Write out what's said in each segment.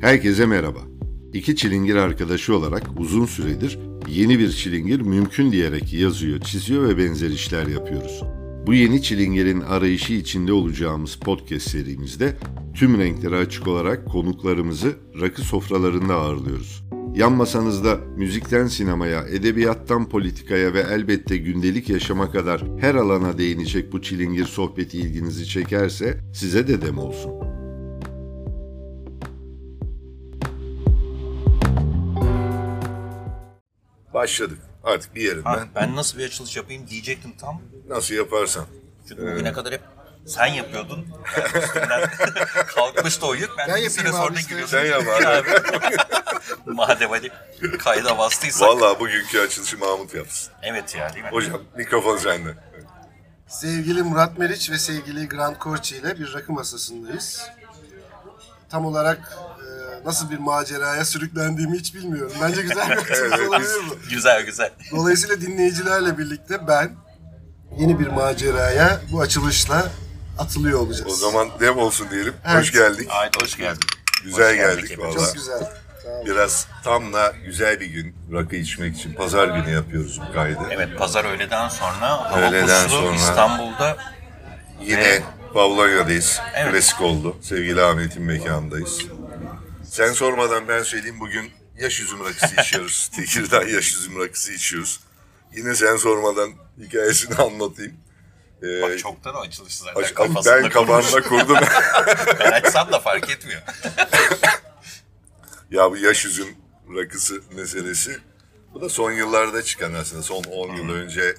Herkese merhaba. İki çilingir arkadaşı olarak uzun süredir yeni bir çilingir mümkün diyerek yazıyor, çiziyor ve benzer işler yapıyoruz. Bu yeni çilingirin arayışı içinde olacağımız podcast serimizde tüm renkleri açık olarak konuklarımızı rakı sofralarında ağırlıyoruz. Yan masanızda müzikten sinemaya, edebiyattan politikaya ve elbette gündelik yaşama kadar her alana değinecek bu çilingir sohbeti ilginizi çekerse size de dem olsun. Başladık. Artık bir yerinden Ha, ben nasıl bir açılış yapayım diyecektim tam. nasıl yaparsan. Çünkü bugüne kadar hep sen yapıyordun. Yani üstünden kalkmıştı o yük. Ben, Ben bir süre abi sonra işte. Sen yap abi. abi. Madem hadi kayda bastıysak. Vallahi bugünkü açılışı Mahmut yapsın. Evet ya değil mi? Hocam mikrofon sende. Sevgili Murat Meriç ve sevgili Grant Korçi ile bir rakı masasındayız. Tam olarak nasıl bir maceraya sürüklendiğimi hiç bilmiyorum. Bence güzel bir açılış Evet, olabilir bu. Güzel güzel. Dolayısıyla dinleyicilerle birlikte ben yeni bir maceraya bu açılışla atılıyor olacağız. O zaman dev olsun diyelim. Evet. Hoş geldik. Haydi hoş geldin. Güzel Hoş geldik geldik valla. Çok güzel. Biraz tam da güzel bir gün rakı içmek için. Pazar günü yapıyoruz bu kaydı. Evet pazar öğleden sonra hava Öğleden puslu sonra. İstanbul'da Yine Evet. Pavlonya'dayız. Evet. Klasik oldu. Sevgili Ahmet'in mekanındayız. Sen sormadan ben söyleyeyim bugün yaş üzüm rakısı içiyoruz. Tekirdağ yaş üzüm rakısı içiyoruz. Yine sen sormadan hikayesini anlatayım. Ee, bak çoktan o açılış zaten aç- kafasında ben kafamda kurdum. Ben açsam da fark etmiyor. Ya bu yaş üzüm rakısı meselesi. Bu da son yıllarda çıkan aslında. Son 10 yıl önce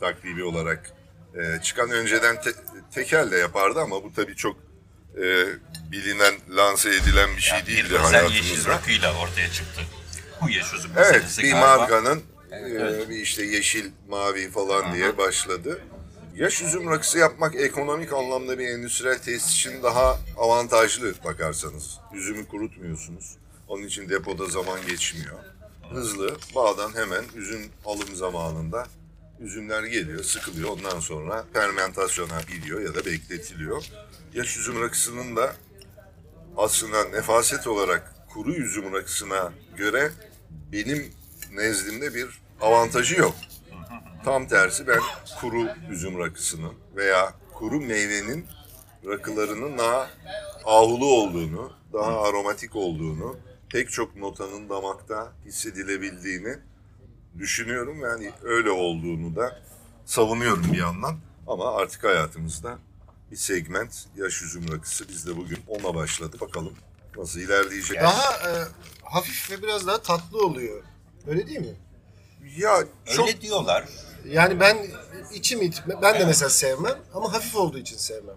takribi olarak e, çıkan. Önceden te, tekel de yapardı ama bu tabii çok e, bilinen, lanse edilen bir şey Yani bir değildi yeşil hayatımızda. rakıyla ortaya çıktı. Bu yaş üzüm Evet, bir galiba. markanın e, evet. bir işte yeşil, mavi falan diye başladı. Yaş üzüm rakısı yapmak ekonomik anlamda bir endüstriyel tesis için daha avantajlı bakarsanız. Üzümü kurutmuyorsunuz. Onun için depoda zaman geçmiyor. Hızlı, bağdan hemen üzüm alım zamanında üzümler geliyor, sıkılıyor. Ondan sonra fermentasyona gidiyor ya da bekletiliyor. Yaş üzüm rakısının da aslında nefaset olarak kuru üzüm rakısına göre benim nezdimde bir avantajı yok. Tam tersi ben kuru üzüm rakısının veya kuru meyvenin rakılarının daha ahulu olduğunu, daha aromatik olduğunu, pek çok notanın damakta hissedilebildiğini düşünüyorum. Yani öyle olduğunu da savunuyorum bir yandan. Ama artık hayatımızda bir segment yaş üzüm rakısı. Biz de bugün ona başladı. Bakalım nasıl ilerleyecek. Daha e, hafif ve biraz daha tatlı oluyor. Öyle değil mi? Ya çok Öyle diyorlar. Yani ben içim itme, ben de mesela sevmem ama hafif olduğu için sevmem.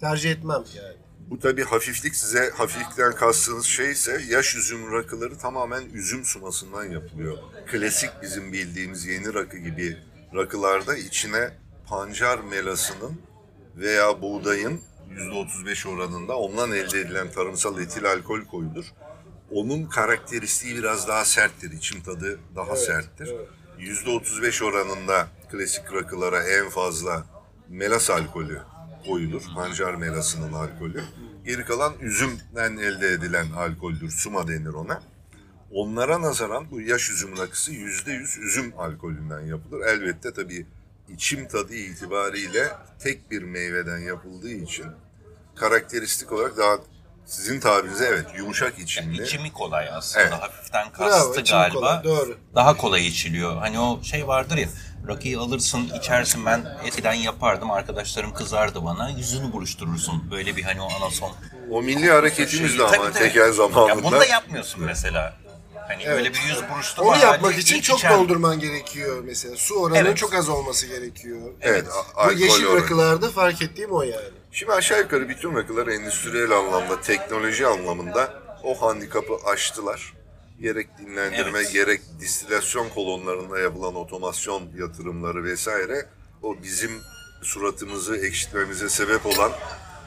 Tercih etmem yani. Bu tabii hafiflik size hafiflikten kastığınız şey ise yaş üzüm rakıları tamamen üzüm sumasından yapılıyor. Klasik bizim bildiğimiz yeni rakı gibi rakılarda içine pancar melasının veya buğdayın %35 oranında ondan elde edilen tarımsal etil alkol koyulur. Onun karakteristiği biraz daha serttir. İçim tadı daha serttir. %35 oranında klasik rakılara en fazla melas alkolü koyulur. Pancar melasının alkolü. Geri kalan üzümden elde edilen alkoldür. Suma denir ona. Onlara nazaran bu yaş üzüm rakısı %100 üzüm alkolünden yapılır. Elbette tabii içim tadı itibariyle tek bir meyveden yapıldığı için karakteristik olarak daha sizin tabirinize evet yumuşak içimli. İçimi kolay aslında. Evet. Hafiften Bravo, kastı içimi galiba. kolay, doğru. Daha kolay içiliyor. Hani o şey vardır ya. Rakıyı alırsın, içersin. Ben eskiden yapardım. Arkadaşlarım kızardı bana. Yüzünü buruşturursun. Böyle bir hani o anason. O milli hareketimiz de ama tekel zamanında. Ya bunu da yapmıyorsun mesela. Hani öyle bir yüz buruşturma Onu yapmak için çok içen- doldurman gerekiyor mesela. Su oranının Evet. çok az olması gerekiyor. Evet, Bu a- alkol yeşil oranı. rakılarda fark ettiğim o yani. Şimdi aşağı yukarı bütün rakılar endüstriyel anlamda, teknoloji anlamında o handikapı aştılar. Gerek dinlendirme, Evet. gerek distilasyon kolonlarında yapılan otomasyon yatırımları vesaire o bizim suratımızı ekşitmemize sebep olan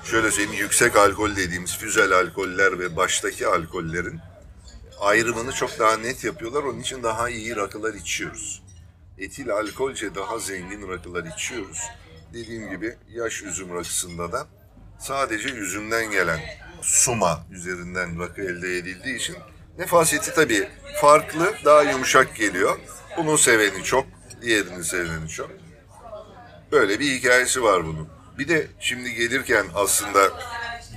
şöyle söyleyeyim yüksek alkol dediğimiz füzel alkoller ve baştaki alkollerin ayrımını çok daha net yapıyorlar. Onun için daha iyi rakılar içiyoruz. Etil alkolce daha zengin rakılar içiyoruz. Dediğim gibi yaş üzüm rakısında da sadece üzümden gelen suma üzerinden rakı elde edildiği için nefaseti tabii farklı, daha yumuşak geliyor. Bunun seveni çok, diğerinin seveni çok. Böyle bir hikayesi var bunun. Bir de şimdi gelirken aslında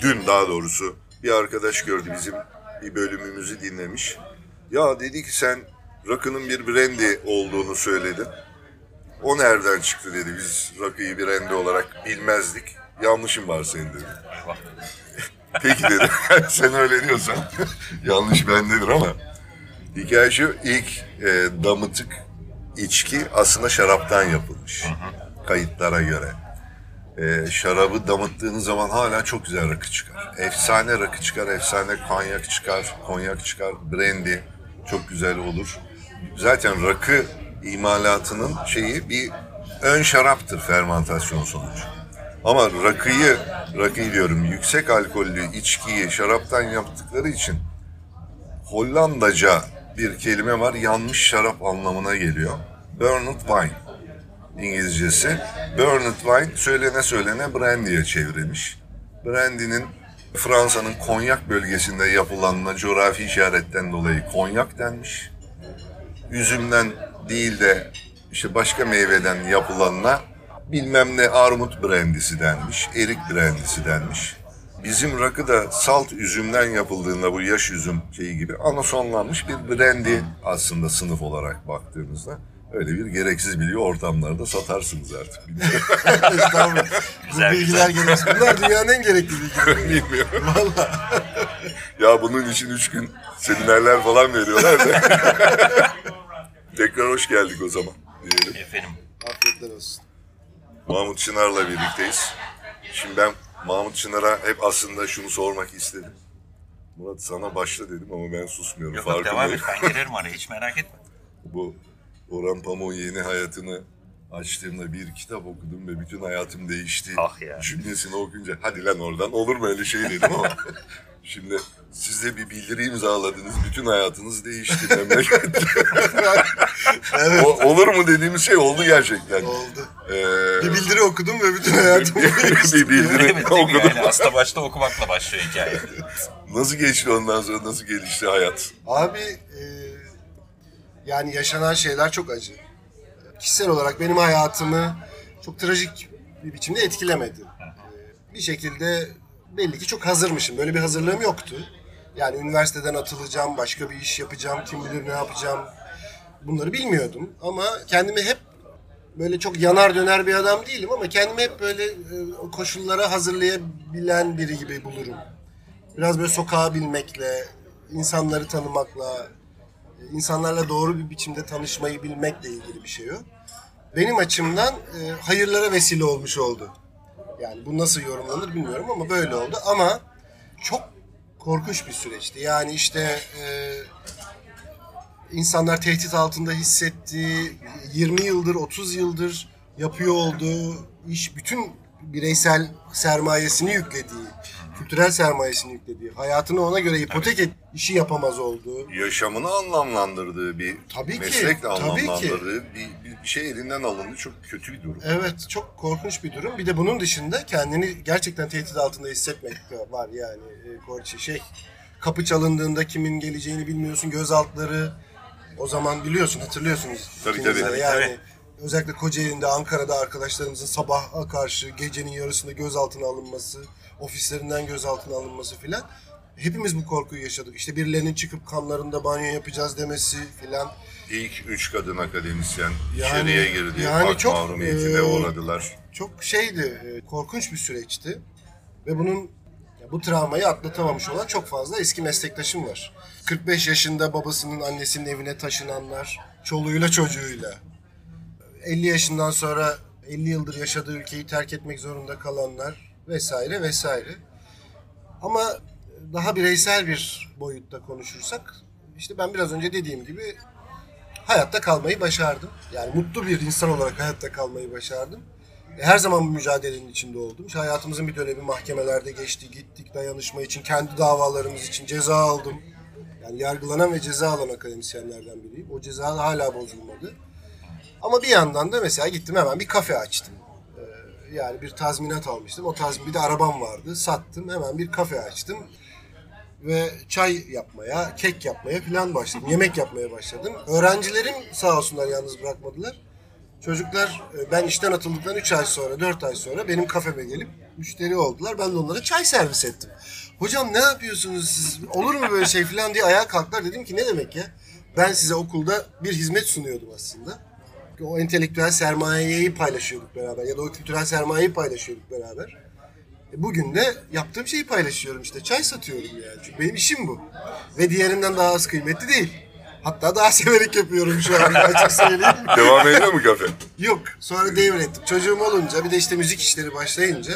dün daha doğrusu bir arkadaş gördü bizim bir bölümümüzü dinlemiş. Ya dedi ki sen rakının bir brandy olduğunu söyledin. O nereden çıktı dedi. Biz rakıyı brandy olarak bilmezdik. Yanlışım var senin dedi. Peki dedi. Sen öyle diyorsan yanlış bendedir ama. Hikaye şu ilk e, damıtık içki aslında şaraptan yapılmış. Kayıtlara göre. E, şarabı damıttığınız zaman hala çok güzel rakı çıkar. Efsane rakı çıkar, efsane konyak çıkar, konyak çıkar, brandy çok güzel olur. Zaten rakı imalatının şeyi bir ön şaraptır fermantasyon sonucu. Ama rakıyı, rakıyı diyorum yüksek alkollü içkiyi şaraptan yaptıkları için Hollandaca bir kelime var. Yanmış şarap anlamına geliyor. Burned wine. İngilizcesi. Burned wine söylene söylene brandy'ye çevrilmiş. Brandy'nin Fransa'nın konyak bölgesinde yapılanına coğrafi işaretten dolayı konyak denmiş. Üzümden değil de işte başka meyveden yapılanına bilmem ne armut brandisi denmiş, erik brandisi denmiş. Bizim rakı da salt üzümden yapıldığında bu yaş üzüm şeyi gibi anasonlanmış bir brandy aslında sınıf olarak baktığınızda. Öyle bir gereksiz bilgi ortamlarda satarsınız artık. Estağfurullah. Güzel, Bu bilgiler gereksiz. Bunlar dünyanın en gerekli bilgileri. Bilmiyorum. ya bunun için üç gün seminerler falan veriyorlar da. Tekrar hoş geldik o zaman diyelim. Efendim. Afiyetler olsun. Mahmut Çınar'la birlikteyiz. Şimdi ben Mahmut Çınar'a hep aslında şunu sormak istedim. Murat sana başla dedim ama ben susmuyorum. Yok yok devam et ben girerim araya hiç merak etme. Bu Orhan Pamuk'un yeni hayatını açtığımda bir kitap okudum ve bütün hayatım değişti. Ah ya. Cümlesini okunca hadi lan oradan olur mu öyle şey dedim ama şimdi siz de bir bildiri imzaladınız. Bütün hayatınız değişti memlekette. Evet. O- olur mu dediğimiz şey oldu gerçekten. Oldu. Ee, Bir bildiri okudum ve bütün hayatım değişti. bir bildiri Evet değil mi? okudum. Yani aslında başta okumakla başlıyor hikaye. Nasıl geçti ondan sonra nasıl gelişti hayat? Abi e, yani yaşanan şeyler çok acı. Kişisel olarak benim hayatımı çok trajik bir biçimde etkilemedi. E, bir şekilde belli ki çok hazırmışım. Böyle bir hazırlığım yoktu. Yani üniversiteden atılacağım, başka bir iş yapacağım, kim bilir ne yapacağım. Bunları bilmiyordum ama kendimi hep böyle çok yanar döner bir adam değilim ama kendimi hep böyle e, koşullara hazırlayabilen biri gibi bulurum. Biraz böyle sokağa bilmekle, insanları tanımakla, insanlarla doğru bir biçimde tanışmayı bilmekle ilgili bir şey o. Benim açımdan e, hayırlara vesile olmuş oldu. Yani bu nasıl yorumlanır bilmiyorum ama böyle oldu. Ama çok korkunç bir süreçti. Yani işte e, insanlar tehdit altında hissettiği 20 yıldır 30 yıldır yapıyor olduğu iş bütün bireysel sermayesini yüklediği, kültürel sermayesini yüklediği, hayatını ona göre ipotek et, işi yapamaz olduğu. Yaşamını anlamlandırdığı bir Tabii ki, meslekle tabii ki. anlamlandırdığı bir, bir, şey elinden alındı. Çok kötü bir durum. Evet çok korkunç bir durum. Bir de bunun dışında kendini gerçekten tehdit altında hissetmek var yani. E, Korçi şey kapı çalındığında kimin geleceğini bilmiyorsun. Gözaltları o zaman biliyorsun hatırlıyorsunuz. Tabii, tabii. Yani Tabii. Özellikle Kocaeli'nde Ankara'da arkadaşlarımızın sabaha karşı gecenin yarısında gözaltına alınması, ofislerinden gözaltına alınması filan. Hepimiz bu korkuyu yaşadık. İşte birilerinin çıkıp kanlarında banyo yapacağız demesi filan. İlk üç kadın akademisyen Yani- içeriye girdi. yani çok, mahrumiyetine e, uğradılar. çok şeydi, e, korkunç bir süreçti. Ve bunun bu travmayı atlatamamış olan çok fazla eski meslektaşım var. 45 yaşında babasının annesinin evine taşınanlar, çoluğuyla çocuğuyla. 50 yaşından sonra 50 yıldır yaşadığı ülkeyi terk etmek zorunda kalanlar vesaire vesaire. Ama daha bireysel bir boyutta konuşursak işte ben biraz önce dediğim gibi hayatta kalmayı başardım. Yani mutlu bir insan olarak hayatta kalmayı başardım. E, Her zaman bu mücadelenin içinde oldum. İşte hayatımızın bir dönemi mahkemelerde geçti, gittik dayanışma için, kendi davalarımız için ceza aldım. Yani yargılanan ve ceza alan akademisyenlerden biriyim. O ceza hala bozulmadı. Ama bir yandan da mesela gittim hemen bir kafe açtım. Ee, yani bir tazminat almıştım. O tazmin bir de arabam vardı. Sattım. Hemen bir kafe açtım. Ve çay yapmaya, kek yapmaya falan başladım. Yemek yapmaya başladım. Öğrencilerim sağ olsunlar yalnız bırakmadılar. Çocuklar e, ben işten atıldıktan 3 ay sonra, 4 ay sonra benim kafeme gelip müşteri oldular. Ben de onlara çay servis ettim. Hocam ne yapıyorsunuz siz? Olur mu böyle şey falan diye ayağa kalktılar. Dedim ki ne demek ya? Ben size okulda bir hizmet sunuyordum aslında. O entelektüel sermayeyi paylaşıyorduk beraber ya da o kültürel sermayeyi paylaşıyorduk beraber. E bugün de yaptığım şeyi paylaşıyorum işte. Çay satıyorum yani. Çünkü benim işim bu. Ve diğerinden daha az kıymetli değil. Hatta daha severek yapıyorum şu an açık söyleyeyim. Devam ediyor mu kafe? Yok. Sonra devrettim. Çocuğum olunca bir de işte müzik işleri başlayınca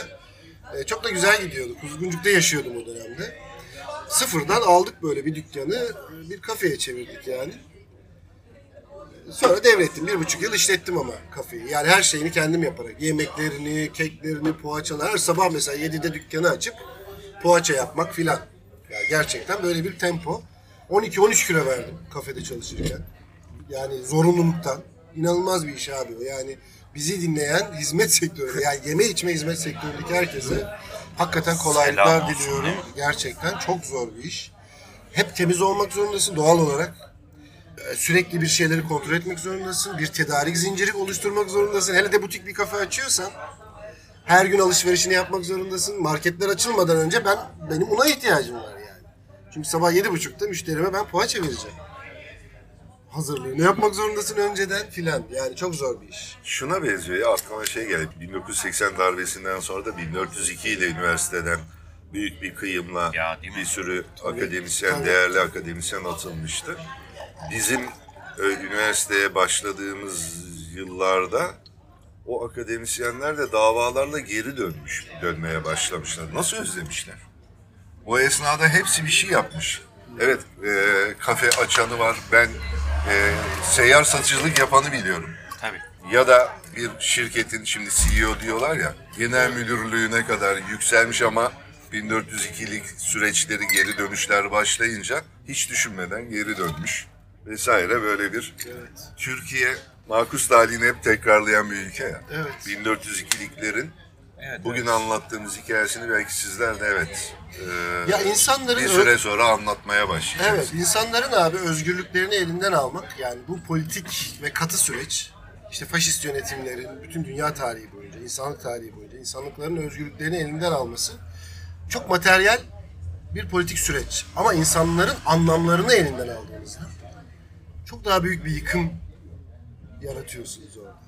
e, çok da güzel gidiyordu. Kuzguncuk'ta yaşıyordum o dönemde. Sıfırdan aldık böyle bir dükkanı bir kafeye çevirdik yani. Sonra devrettim. Bir buçuk yıl işlettim ama kafeyi. Yani her şeyini kendim yaparak. Yemeklerini, keklerini, poğaçaları. Her sabah mesela 7'de dükkanı açıp poğaça yapmak filan. Yani gerçekten böyle bir tempo. 12-13 kilo verdim kafede çalışırken. Yani zorunluluktan. İnanılmaz bir iş abi o. Yani bizi dinleyen hizmet sektörü, yani yeme içme hizmet sektöründeki herkese hakikaten kolaylıklar diliyorum. Gerçekten çok zor bir iş. Hep temiz olmak zorundasın doğal olarak. Sürekli bir şeyleri kontrol etmek zorundasın. Bir tedarik zinciri oluşturmak zorundasın. Hele de butik bir kafe açıyorsan her gün alışverişini yapmak zorundasın. Marketler açılmadan önce ben benim buna ihtiyacım var yani. Çünkü sabah yedi buçukta müşterime ben poğaça vereceğim. Hazırlığını yapmak zorundasın önceden filan. Yani çok zor bir iş. Şuna benziyor ya aklıma şey geldi. 1980 darbesinden sonra da 1402 ile üniversiteden büyük bir kıyımla Ya, bir sürü akademisyen, Tabii. değerli akademisyen atılmıştı. Bizim e, üniversiteye başladığımız yıllarda o akademisyenler de davalarla geri dönmüş, dönmeye başlamışlar. Nasıl özlemişler? O esnada hepsi bir şey yapmış. Evet, e, kafe açanı var. Ben e, seyyar satıcılık yapanı biliyorum Tabii. ya da bir şirketin şimdi CEO diyorlar ya genel müdürlüğüne kadar yükselmiş ama 1402'lik süreçleri geri dönüşler başlayınca hiç düşünmeden geri dönmüş vesaire böyle bir Evet. Türkiye makus talihini hep tekrarlayan bir ülke ya. Evet. 1402'liklerin Evet, bugün anlattığımız hikayesini belki sizler de evet e, Ya insanların bir süre sonra anlatmaya başlayacaksınız. Evet, insanların abi özgürlüklerini elinden almak yani bu politik ve katı süreç işte faşist yönetimlerin bütün dünya tarihi boyunca, insanlık tarihi boyunca insanlıkların özgürlüklerini elinden alması çok materyal bir politik süreç. Ama insanların anlamlarını elinden aldığınızda çok daha büyük bir yıkım yaratıyorsunuz orada.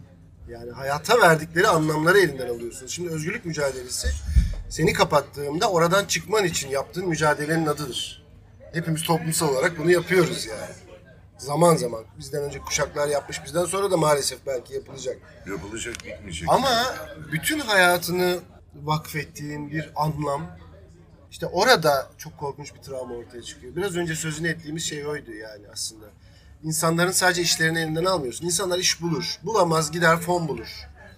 Yani hayata verdikleri anlamları elinden alıyorsunuz. Şimdi özgürlük mücadelesi seni kapattığımda oradan çıkman için yaptığın mücadelenin adıdır. Hepimiz toplumsal olarak bunu yapıyoruz yani. Zaman zaman. Bizden önce kuşaklar yapmış, bizden sonra da maalesef belki yapılacak. Yapılacak bitmeyecek. Ama bütün hayatını vakfettiğin bir anlam, işte orada çok korkunç bir travma ortaya çıkıyor. Biraz önce sözünü ettiğimiz şey oydu yani aslında. İnsanların sadece işlerini elinden almıyorsun. İnsanlar iş bulur. Bulamaz gider fon bulur.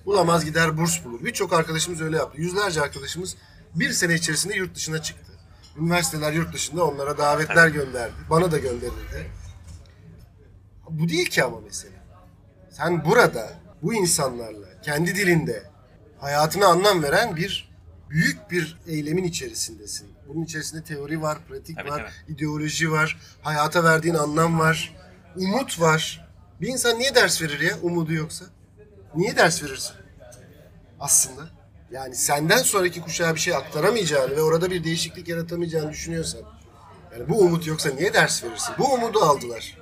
Bulamaz gider burs bulur. Birçok arkadaşımız öyle yaptı. Yüzlerce arkadaşımız bir sene içerisinde yurt dışına çıktı. Üniversiteler yurt dışında onlara davetler gönderdi. Bana da gönderildi. Bu değil ki ama mesele. Sen burada bu insanlarla kendi dilinde hayatına anlam veren bir büyük bir eylemin içerisindesin. Bunun içerisinde teori var, pratik Tabii, var, tabii. ideoloji var, hayata verdiğin anlam var, umut var. Bir insan niye ders verir ya umudu yoksa? Niye ders verirsin? Aslında. Yani senden sonraki kuşağa bir şey aktaramayacağını ve orada bir değişiklik yaratamayacağını düşünüyorsan. Yani bu umut yoksa niye ders verirsin? Bu umudu aldılar.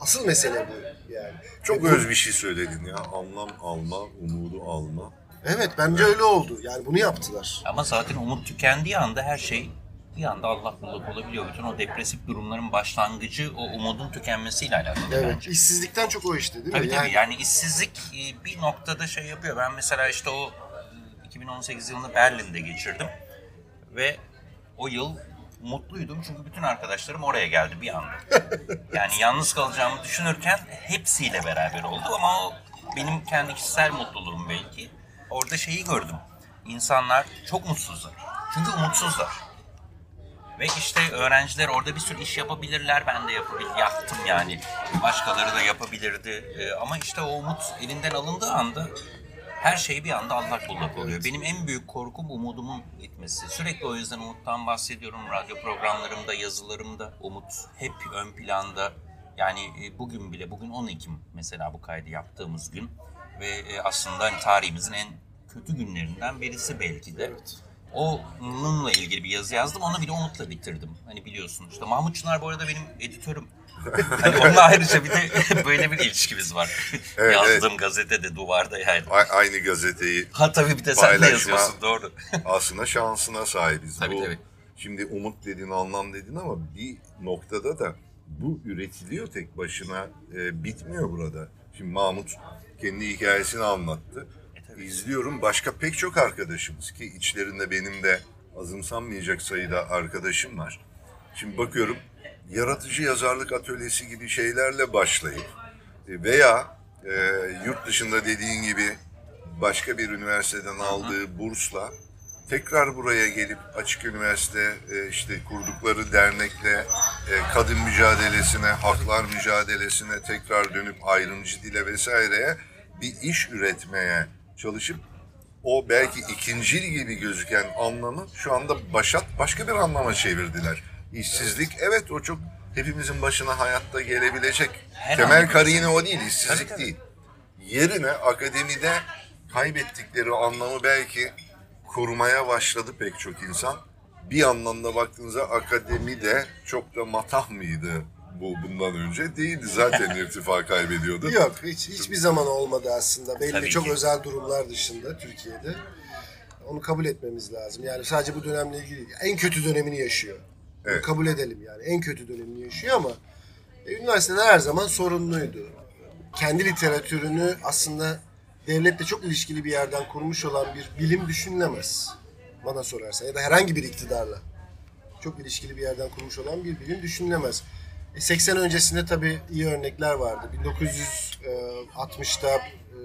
Asıl mesele bu yani. Çok öz bir şey söyledin ya. Anlam alma, umudu alma. Evet bence öyle oldu. Yani bunu yaptılar. Ama zaten umut tükendiği anda her şey bir anda allak bullak olabiliyor. Bütün o depresif durumların başlangıcı o umudun tükenmesiyle alakalı Evet. bence. İşsizlikten çok o işte değil Tabii mi? tabii yani işsizlik e, bir noktada şey yapıyor. Ben mesela işte o e, 2018 yılını Berlin'de geçirdim ve o yıl mutluydum çünkü bütün arkadaşlarım oraya geldi bir anda. Yani yalnız kalacağımı düşünürken hepsiyle beraber oldu ama o benim kendi kişisel mutluluğum belki. Orada şeyi gördüm. İnsanlar çok mutsuzlar. Çünkü umutsuzlar. Ve işte öğrenciler orada bir sürü iş yapabilirler. Ben de yapabil yaptım yani. Başkaları da yapabilirdi. Ee, ama işte o umut elinden alındığı anda her şey bir anda allak bullak oluyor. Benim en büyük korkum umudumun gitmesi. Sürekli o yüzden umuttan bahsediyorum. Radyo programlarımda, yazılarımda umut hep ön planda. Yani e, bugün bile, bugün 10 Ekim mesela bu kaydı yaptığımız gün. Ve e, aslında hani tarihimizin en kötü günlerinden birisi belki de. Onunla ilgili bir yazı yazdım. Onu bile umutla bitirdim. Hani biliyorsun işte Mahmut Çınar bu arada benim editörüm. hani onunla ayrıca bir de böyle bir ilişkimiz var. Evet, Yazdığım gazetede duvarda yani. A- aynı gazeteyi Ha tabii bir de sen de yazıyorsun doğru. aslında şansına sahibiz. Tabii, bu, tabii. Şimdi umut dedin, anlam dedin ama bir noktada da bu üretiliyor tek başına. e, bitmiyor burada. Şimdi Mahmut kendi hikayesini anlattı. İzliyorum başka pek çok arkadaşımız ki içlerinde benim de azımsanmayacak sayıda arkadaşım var. Şimdi bakıyorum yaratıcı yazarlık atölyesi gibi şeylerle başlayıp e, veya e, yurt dışında dediğin gibi başka bir üniversiteden aldığı bursla tekrar buraya gelip açık üniversite e, işte kurdukları dernekle e, kadın mücadelesine, haklar mücadelesine tekrar dönüp ayrımcı dile vesaireye bir iş üretmeye çalışıp o belki ikincil gibi gözüken anlamı şu anda başat başka bir anlama çevirdiler. İşsizlik evet o çok hepimizin başına hayatta gelebilecek. Her Temel karine o değil, işsizlik tabii. değil. Yerine akademide kaybettikleri anlamı belki korumaya başladı pek çok insan. Bir anlamda baktığınızda akademi de çok da matah mıydı bu bundan önce? Değildi zaten irtifa kaybediyordu. Yok hiç hiçbir zaman olmadı aslında. Belli Tabii çok ki. özel durumlar dışında Türkiye'de. Onu kabul etmemiz lazım. Yani sadece bu dönemle ilgili değil. En kötü dönemini yaşıyor. Bunu Evet. kabul edelim yani. En kötü dönemini yaşıyor ama e, üniversiteler her zaman sorunluydu. Kendi literatürünü aslında devletle çok ilişkili bir yerden kurmuş olan bir bilim düşünülemez. Bana sorarsan ya da herhangi bir iktidarla çok ilişkili bir yerden kurmuş olan bir bilim düşünülemez. E, 80 öncesinde tabii iyi örnekler vardı. 1960'da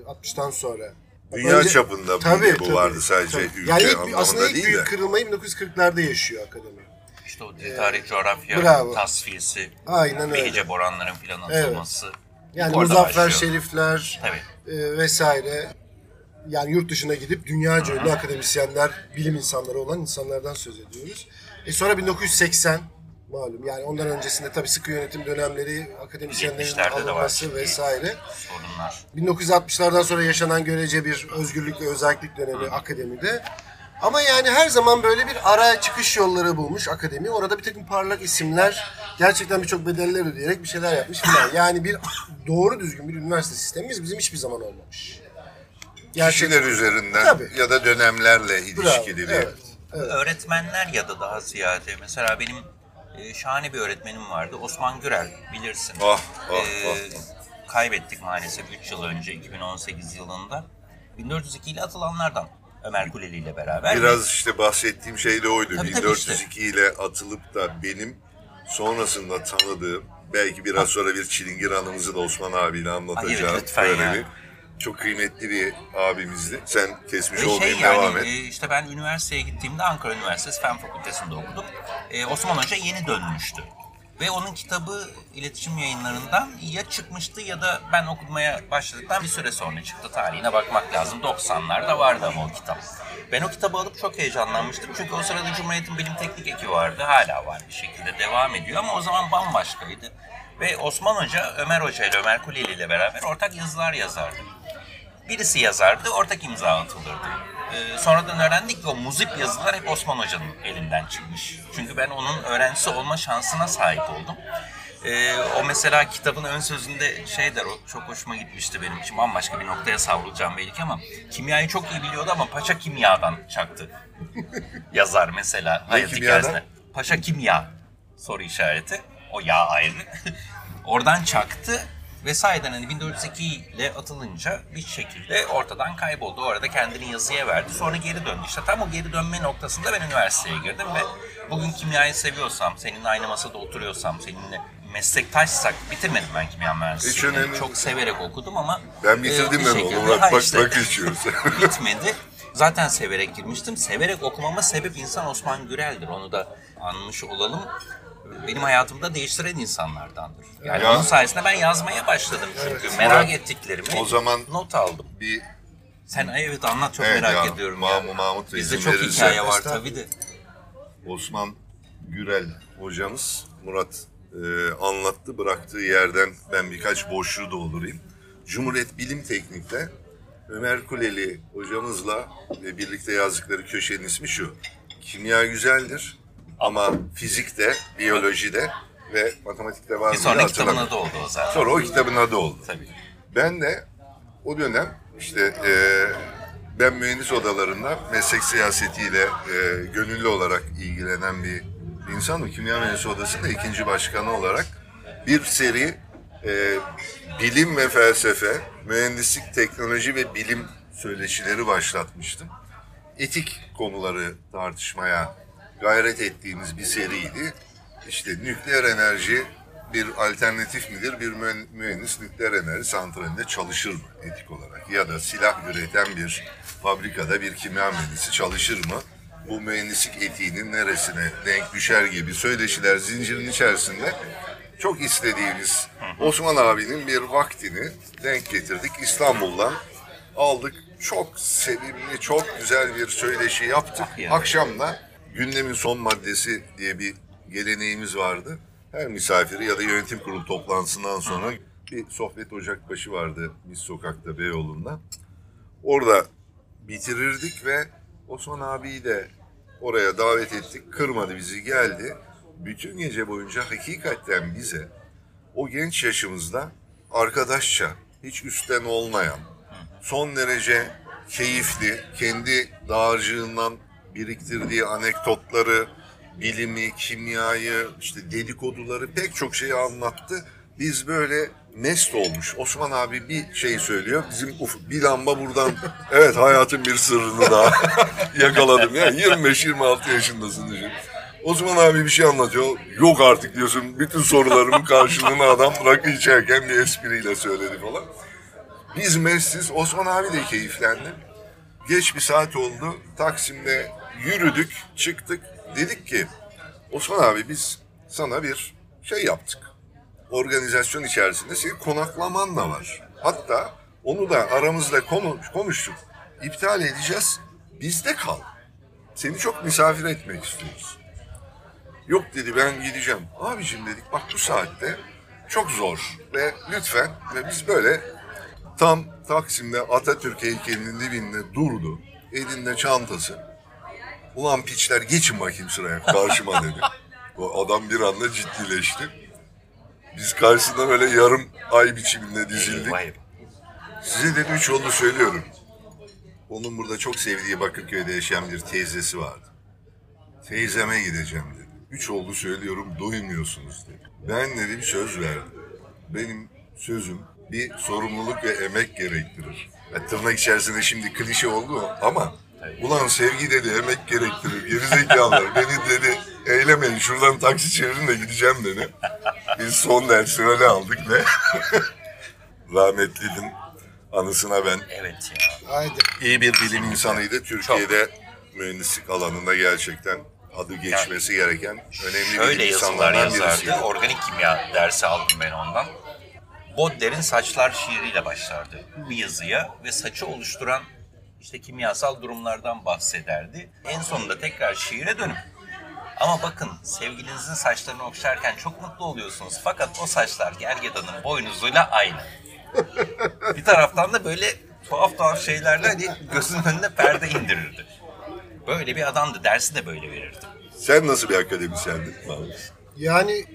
60'tan sonra. Dünya Önce- çapında Tabii, bu tabii, vardı sadece tabii. ülke yani ilk, anlamında aslında ilk değil büyük de. kırılmayı 1940'larda yaşıyor akademi. İşte o tarih coğrafya bravo. tasfiyesi, Aynen öyle. Behice boranların filan atılması. Yani orada Muzaffer. Şerifler Tabii. e, vesaire yani yurt dışına gidip dünyaca ünlü akademisyenler, bilim insanları olan insanlardan söz ediyoruz. E sonra 1980 malum yani ondan öncesinde tabii sıkı yönetim dönemleri, akademisyenlerin 70'lerde de var alınması vesaire. Sorunlar. 1960'lardan sonra yaşanan görece bir özgürlük ve özellik dönemi akademide. Ama yani her zaman böyle bir ara çıkış yolları bulmuş akademi. Orada bir takım parlak isimler gerçekten birçok bedeller ödeyerek bir şeyler yapmış filan. Yani bir doğru düzgün bir üniversite sistemimiz bizim hiçbir zaman olmamış. Kişiler üzerinden Tabii. ya da dönemlerle Bravo, ilişkili bir. evet. Öğretmenler ya da daha ziyade mesela benim e, şahane bir öğretmenim vardı. Osman Gürel bilirsin. Ah, ah, E, ah, Kaybettik maalesef 3 yıl önce 2018 yılında. 1402 ile atılanlardan Ömer Kuleli ile beraber. Biraz işte bahsettiğim şey de oydu. Tabii, tabii 1402 ile atılıp da benim sonrasında tanıdığım belki biraz sonra bir Çilingir anımızı da Osman abiyle anlatacağım. evet, lütfen Böyle ya. Çok kıymetli bir abimizdi. Sen kesmiş Ve şey olmayayım yani devam et. e, işte ben üniversiteye gittiğimde Ankara Üniversitesi Fen Fakültesi'nde okudum. E, Osman Hoca yeni dönmüştü. Ve onun kitabı iletişim yayınlarından ya çıkmıştı ya da ben okumaya başladıktan bir süre sonra çıktı. Tarihine bakmak lazım. 90'larda vardı ama o kitap. Ben o kitabı alıp çok heyecanlanmıştım. Çünkü o sırada Cumhuriyet'in bilim teknik eki vardı. Hala var bir şekilde devam ediyor ama o zaman bambaşkaydı. Ve Osman Hoca, Ömer Hoca ile Ömer Kuleli ile beraber ortak yazılar yazardı. Birisi yazardı, ortak imza atılırdı. Ee, sonradan öğrendik ki o muzip yazılar hep Osman Hoca'nın elinden çıkmış. Çünkü ben onun öğrencisi olma şansına sahip oldum. Ee, o mesela kitabın ön sözünde şey der, o çok hoşuma gitmişti benim için. Bambaşka bir noktaya savrulacağım belki ama kimyayı çok iyi biliyordu ama paşa kimyadan çaktı. Yazar mesela hayat hikayesinde. Paşa kimya soru işareti. O yağ ayrı. Oradan çaktı ve sahiden hani 1402 ile atılınca bir şekilde ortadan kayboldu. O arada kendini yazıya verdi. Sonra geri döndü. İşte tam o geri dönme noktasında ben üniversiteye girdim ve bugün kimyayı seviyorsam, seninle aynı masada oturuyorsam, seninle meslektaşsak bitirmedim ben kimya mühendisliğini. önemli Çok severek okudum ama Ben e, bitirdim bir ben onu. Bak bak işte. bak içiyoruz. bitmedi. Zaten severek girmiştim. Severek okumama sebep insan Osman Gürel'dir. Onu da anmış olalım. Benim hayatımda değiştiren insanlardandır. Yani Ya. onun sayesinde ben yazmaya başladım çünkü. Merak ettiklerimi O zaman- not aldım. bir Sen ay evet anlat çok Evet merak ya, ediyorum Mahmut- ya. Mahmut Bizde çok verirse- hikaye var tabii de. Osman Gürel hocamız Murat e, anlattı bıraktığı yerden ben birkaç boşluğu doldurayım. Cumhuriyet Bilim Teknik'te Ömer Kuleli hocamızla ve birlikte yazdıkları köşenin ismi şu. Kimya güzeldir ama fizikte, biyolojide ve matematikte var Bir mı sonraki hatırlamıyorum. kitabın adı oldu o zaten. Sonra o kitabın adı oldu. Tabii. Ben de o dönem işte e, ben mühendis odalarında meslek siyasetiyle e, gönüllü olarak ilgilenen bir insanım. Kimya Mühendisi Odası'nda ikinci başkanı olarak bir seri e, bilim ve felsefe, mühendislik, teknoloji ve bilim söyleşileri başlatmıştım. Etik konuları tartışmaya gayret ettiğimiz bir seriydi. İşte nükleer enerji bir alternatif midir? Bir mühen- mühendis nükleer enerji santralinde çalışır mı etik olarak? Ya da silah üreten bir fabrikada bir kimya mühendisi çalışır mı? Bu mühendislik etiğinin neresine denk düşer gibi söyleşiler zincirin içerisinde çok istediğimiz Osman abinin bir vaktini denk getirdik. İstanbul'dan aldık. Çok sevimli, çok güzel bir söyleşi yaptık. ya. Akşam da gündemin son maddesi diye bir geleneğimiz vardı. Her misafiri ya da yönetim kurulu toplantısından sonra bir sohbet ocakbaşı vardı biz sokakta Beyoğlu'nda. Orada bitirirdik ve Osman abiyi de oraya davet ettik. Kırmadı bizi geldi. Bütün gece boyunca hakikaten bize o genç yaşımızda arkadaşça, hiç üstten olmayan, son derece keyifli, kendi dağarcığından biriktirdiği anekdotları, bilimi, kimyayı, işte dedikoduları pek çok şeyi anlattı. Biz böyle mest olmuş. Osman abi bir şey söylüyor. Bizim uf- bir lamba buradan evet hayatın bir sırrını daha yakaladım ya. 25-26 yaşındasın düşün. Osman abi bir şey anlatıyor. Yok artık diyorsun. Bütün sorularımın karşılığını adam rakı içerken bir espriyle söyledi falan. Biz mestiz. Osman abi de keyiflendi. Geç bir saat oldu. Taksim'de yürüdük, çıktık. Dedik ki Osman abi biz sana bir şey yaptık. Organizasyon içerisinde senin konaklaman da var. Hatta onu da aramızda konu, konuştuk. İptal edeceğiz. Bizde kal. Seni çok misafir etmek istiyoruz. Yok dedi ben gideceğim. Abicim dedik bak bu saatte çok zor ve lütfen ve biz böyle tam Taksim'de Atatürk heykelinin dibinde durdu. Elinde çantası. Ulan piçler geçin bakayım sıraya karşıma dedi. O adam bir anda ciddileşti. Biz karşısında böyle yarım ay biçiminde dizildik. Size dedi üç yolu söylüyorum. Onun burada çok sevdiği Bakırköy'de yaşayan bir teyzesi vardı. Teyzeme gideceğim dedi. Üç oldu söylüyorum duymuyorsunuz dedi. Ben dedi bir söz verdim. Benim sözüm bir sorumluluk ve emek gerektirir. Ya, tırnak içerisinde şimdi klişe oldu ama ulan sevgi dedi emek gerektirir. Gerizekalılar beni dedi eylemeyin şuradan taksi çevirin de gideceğim dedi. Biz son dersi öyle aldık ve rahmetlinin anısına ben Evet ya. Haydi. iyi bir bilim insanıydı. Türkiye'de mühendislik alanında gerçekten adı geçmesi gereken önemli Şöyle bilim yazılar insanlardan yazardı. birisiydi. Organik kimya dersi aldım ben ondan. Bodler'in Saçlar şiiriyle başlardı bir yazıya ve saçı oluşturan işte kimyasal durumlardan bahsederdi. En sonunda tekrar şiire dönüp ama bakın sevgilinizin saçlarını okşarken çok mutlu oluyorsunuz. Fakat o saçlar gergedanın boynuzuyla aynı. bir taraftan da böyle tuhaf tuhaf şeylerle hani gözünün önüne perde indirirdi. Böyle bir adamdı. Dersi de böyle verirdi. Sen nasıl bir akademisyendin? Mahmut? Yani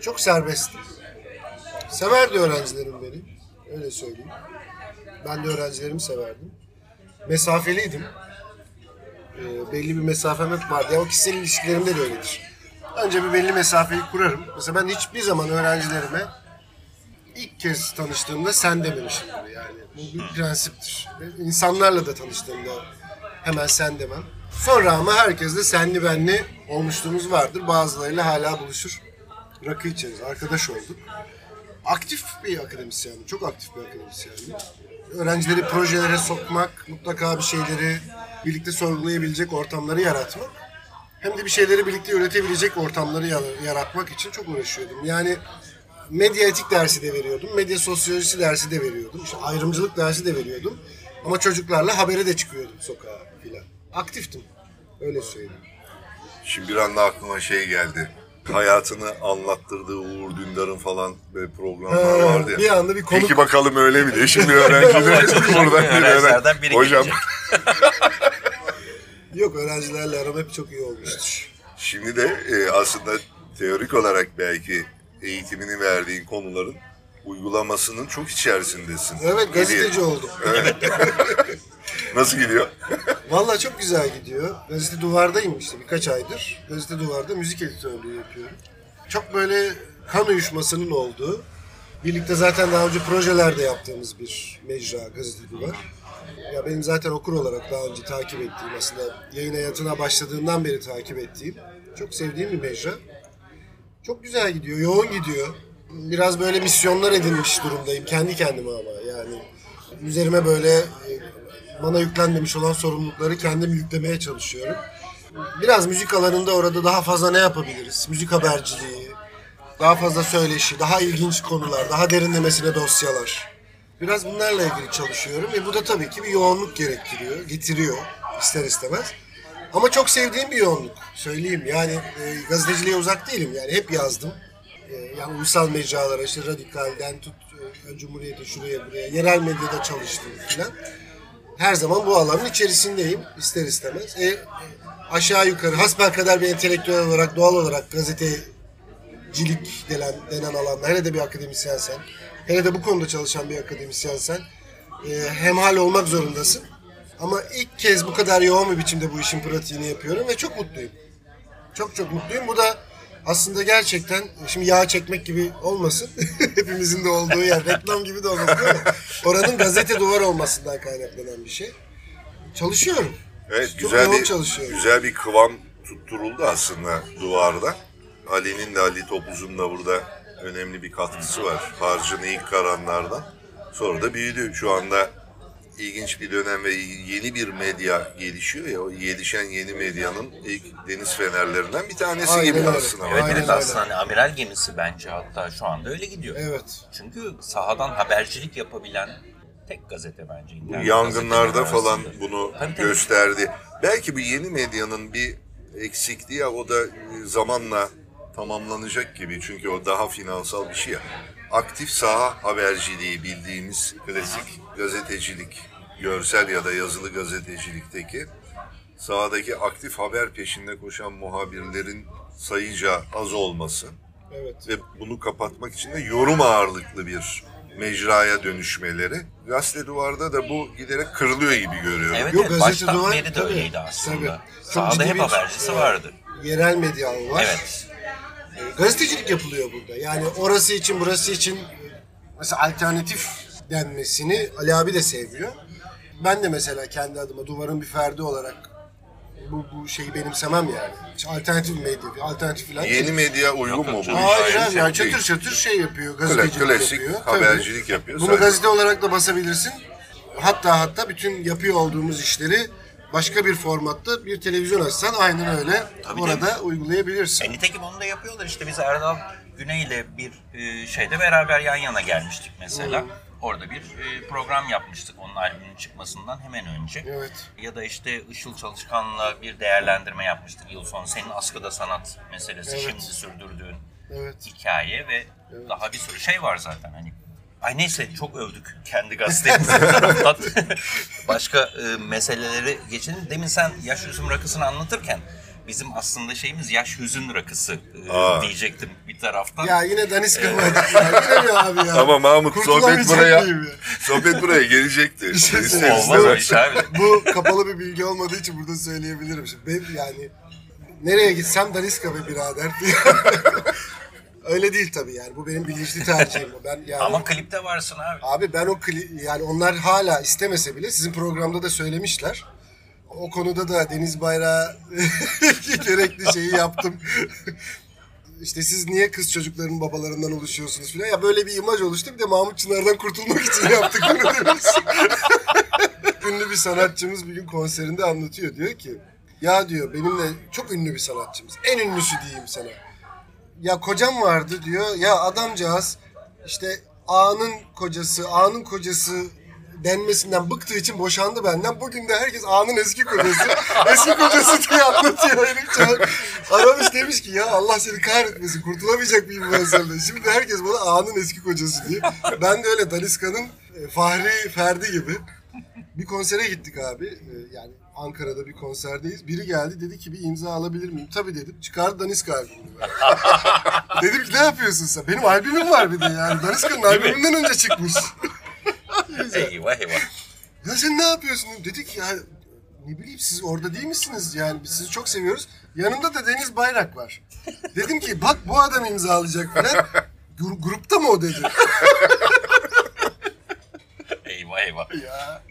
çok serbesttim. Severdi öğrencilerim beni. Öyle söyleyeyim. Ben de öğrencilerimi severdim. Mesafeliydim. Ee, belli bir mesafem hep vardı. Ya o kişisel ilişkilerimde de öyledir. Önce bir belli mesafeyi kurarım. Mesela ben hiçbir zaman öğrencilerime ilk kez tanıştığımda sen dememişimdir yani. Bu bir prensiptir. İnsanlarla da tanıştığımda hemen sen demem. Sonra ama herkesle senli benli olmuşluğumuz vardır. Bazılarıyla hala buluşur. Rakı içeriz. Arkadaş olduk. Aktif bir akademisyendim. Çok aktif bir akademisyendim. Öğrencileri projelere sokmak, mutlaka bir şeyleri birlikte sorgulayabilecek ortamları yaratmak. Hem de bir şeyleri birlikte üretebilecek ortamları ya- yaratmak için çok uğraşıyordum. Yani medya etik dersi de veriyordum. Medya sosyolojisi dersi de veriyordum. İşte ayrımcılık dersi de veriyordum. Ama çocuklarla habere de çıkıyordum sokağa filan. Aktiftim. Öyle söyleyeyim. Şimdi bir anda aklıma şey geldi. Hayatını anlattırdığı Uğur Dündar'ın falan böyle programlar Ha, vardı ya. bir anda bir konuk- Peki bakalım öyle mi diye. Şimdi öğrenciler buradan bir Öğrencilerden öğren- biri Hocam. Yok öğrencilerle aram hep çok iyi olmuştur. şimdi de e, aslında teorik olarak belki eğitimini verdiğin konuların uygulamasının çok içerisindesin. Evet gazeteci oldum. Nasıl gidiyor? Valla çok güzel gidiyor. Gazete Duvar'dayım işte birkaç aydır. Gazete Duvar'da müzik editörlüğü yapıyorum. Çok böyle kan uyuşmasının olduğu, birlikte zaten daha önce projelerde yaptığımız bir mecra Gazete Duvar. Ya benim zaten okur olarak daha önce takip ettiğim aslında yayın hayatına başladığından beri takip ettiğim, çok sevdiğim bir mecra. Çok güzel gidiyor, yoğun gidiyor. Biraz böyle misyonlar edinmiş durumdayım kendi kendime ama yani üzerime böyle e, bana yüklenmemiş olan sorumlulukları kendim yüklemeye çalışıyorum. Biraz müzik alanında orada daha fazla ne yapabiliriz? Müzik haberciliği, daha fazla söyleşi, daha ilginç konular, daha derinlemesine dosyalar. Biraz bunlarla ilgili çalışıyorum ve bu da tabii ki bir yoğunluk gerektiriyor, getiriyor ister istemez. Ama çok sevdiğim bir yoğunluk söyleyeyim. Yani e, gazeteciliğe uzak değilim yani hep yazdım. E, yani ulusal mecralara işte Radikal'den tut e, Cumhuriyet'e şuraya buraya yerel medyada çalıştım filan. Her zaman bu alanın içerisindeyim ister istemez. E, aşağı yukarı hasbelkader bir entelektüel olarak doğal olarak gazetecilik denen, denen alanda hele de bir akademisyensen hele de bu konuda çalışan bir akademisyensen e, hemhal olmak zorundasın. Ama ilk kez bu kadar yoğun bir biçimde bu işin pratiğini yapıyorum ve çok mutluyum. Çok çok mutluyum. Bu da aslında gerçekten şimdi yağ çekmek gibi olmasın. Hepimizin de olduğu yer. Reklam gibi de olmasın ama oranın gazete duvar olmasından kaynaklanan bir şey. Çalışıyorum. Evet Çok güzel bir çalışıyorum. güzel bir kıvam tutturuldu aslında duvarda. Ali'nin de Ali Topuz'un da burada önemli bir katkısı var. Harcın ilk karanlardan. Sonra da büyüdü. Şu anda ilginç bir dönem ve yeni bir medya gelişiyor ya. O gelişen yeni medyanın ilk deniz fenerlerinden bir tanesi Aynen gibi öyle. aslında. Evet Aynen evet aslında hani amiral gemisi bence hatta şu anda öyle gidiyor. Evet. Çünkü sahadan habercilik yapabilen tek gazete bence. Bu yangınlarda falan arasında. bunu Tabii, tabii. gösterdi. Belki bu yeni medyanın bir eksikliği o da zamanla tamamlanacak gibi. Çünkü o daha finansal bir şey ya. Aktif saha haberciliği bildiğimiz klasik gazetecilik, görsel ya da yazılı gazetecilikteki sahadaki aktif haber peşinde koşan muhabirlerin sayıca az olması Evet. ve bunu kapatmak için de yorum ağırlıklı bir mecraya dönüşmeleri. Gazete duvarda da bu giderek kırılıyor gibi görüyorum. Evet, Yok, evet gazete baştan duvar- beri de tabii, öyleydi aslında. tabii. Sahada hep habercisi e, vardı. Yerel medya var. Evet. Gazetecilik yapılıyor burada. Yani orası için burası için mesela alternatif denmesini Ali abi de sevmiyor. Ben de mesela kendi adıma duvarın bir ferdi olarak bu, bu şeyi benimsemem yani. İşte alternatif medya, alternatif falan. Yeni medya uygun mu bu? Hayır abi yani Değil. çatır çatır şey yapıyor, Kla- gazetecilik klasik yapıyor. Tabii. habercilik yapıyor. Bunu sadece. gazete olarak da basabilirsin. Hatta hatta bütün yapıyor olduğumuz işleri başka bir formatta bir televizyon açsan aynen öyle Tabii, orada uygulayabilirsin. E, nitekim onu da yapıyorlar işte biz Erdal Güney ile bir e, şeyde beraber yan yana gelmiştik mesela. Orada bir e, program yapmıştık onun albümünün çıkmasından hemen önce. Evet. Ya da işte Işıl Çalışkan'la bir değerlendirme yapmıştık yıl sonu. Senin askıda sanat meselesi Evet. şimdi sürdürdüğün Evet. hikaye ve daha bir sürü şey var zaten hani. Ay neyse çok övdük kendi gazetemizi bir. Başka e, meseleleri geçelim. Demin sen yaş hüzün rakısını anlatırken bizim aslında şeyimiz yaş hüzün rakısı e, Aa. diyecektim bir taraftan. Ya yine daniska mı? Ya yine mi abi ya? Ama Mahmut sohbet Kurtulamayacak buraya ya? sohbet buraya gelecekti. şey İster Olmaz istemez. o iş abi. Bu kapalı bir bilgi olmadığı için burada söyleyebilirim. Şimdi benim yani nereye gitsem daniska be birader. Öyle değil tabii yani. Bu benim bilinçli tercihim. Ben yani Ama klipte varsın abi. Abi ben o kli- yani onlar hala istemese bile sizin programda da söylemişler. O konuda da Deniz Bayrağı gerekli şeyi yaptım. İşte siz niye kız çocukların babalarından oluşuyorsunuz filan. Ya böyle bir imaj oluştu. Bir de Mahmut Çınar'dan kurtulmak için yaptık bunu diyoruz. ünlü bir sanatçımız bir gün konserinde anlatıyor. Diyor ki ya diyor benimle çok ünlü bir sanatçımız. En ünlüsü diyeyim sana ya kocam vardı diyor. Ya adamcağız işte ağanın kocası, ağanın kocası denmesinden bıktığı için boşandı benden. Bugün de herkes A'nın eski kocası. eski kocası diye anlatıyor herif. Çok- Aramış demiş ki ya Allah seni kahretmesin kurtulamayacak ben senden. Şimdi herkes bana A'nın eski kocası diye. Ben de öyle Daniska'nın e, Fahri Ferdi gibi. Bir konsere gittik abi. Ee, Yani Ankara'da bir konserdeyiz. Biri geldi dedi ki bir imza alabilir miyim? Tabii dedim. Çıkardı Daniska albümünü. dedim ki ne yapıyorsun sen? Benim albümüm var bir de yani. Daniska'nın albümünden önce çıkmış. Eyvah eyvah. ya sen ne yapıyorsun? Dedik ya ne bileyim siz orada değil misiniz? Yani biz sizi çok seviyoruz. Yanımda da Deniz Bayrak var. Dedim ki bak bu adam imzalayacak falan. Gru- grupta mı o dedi. Eyvah eyvah. ya.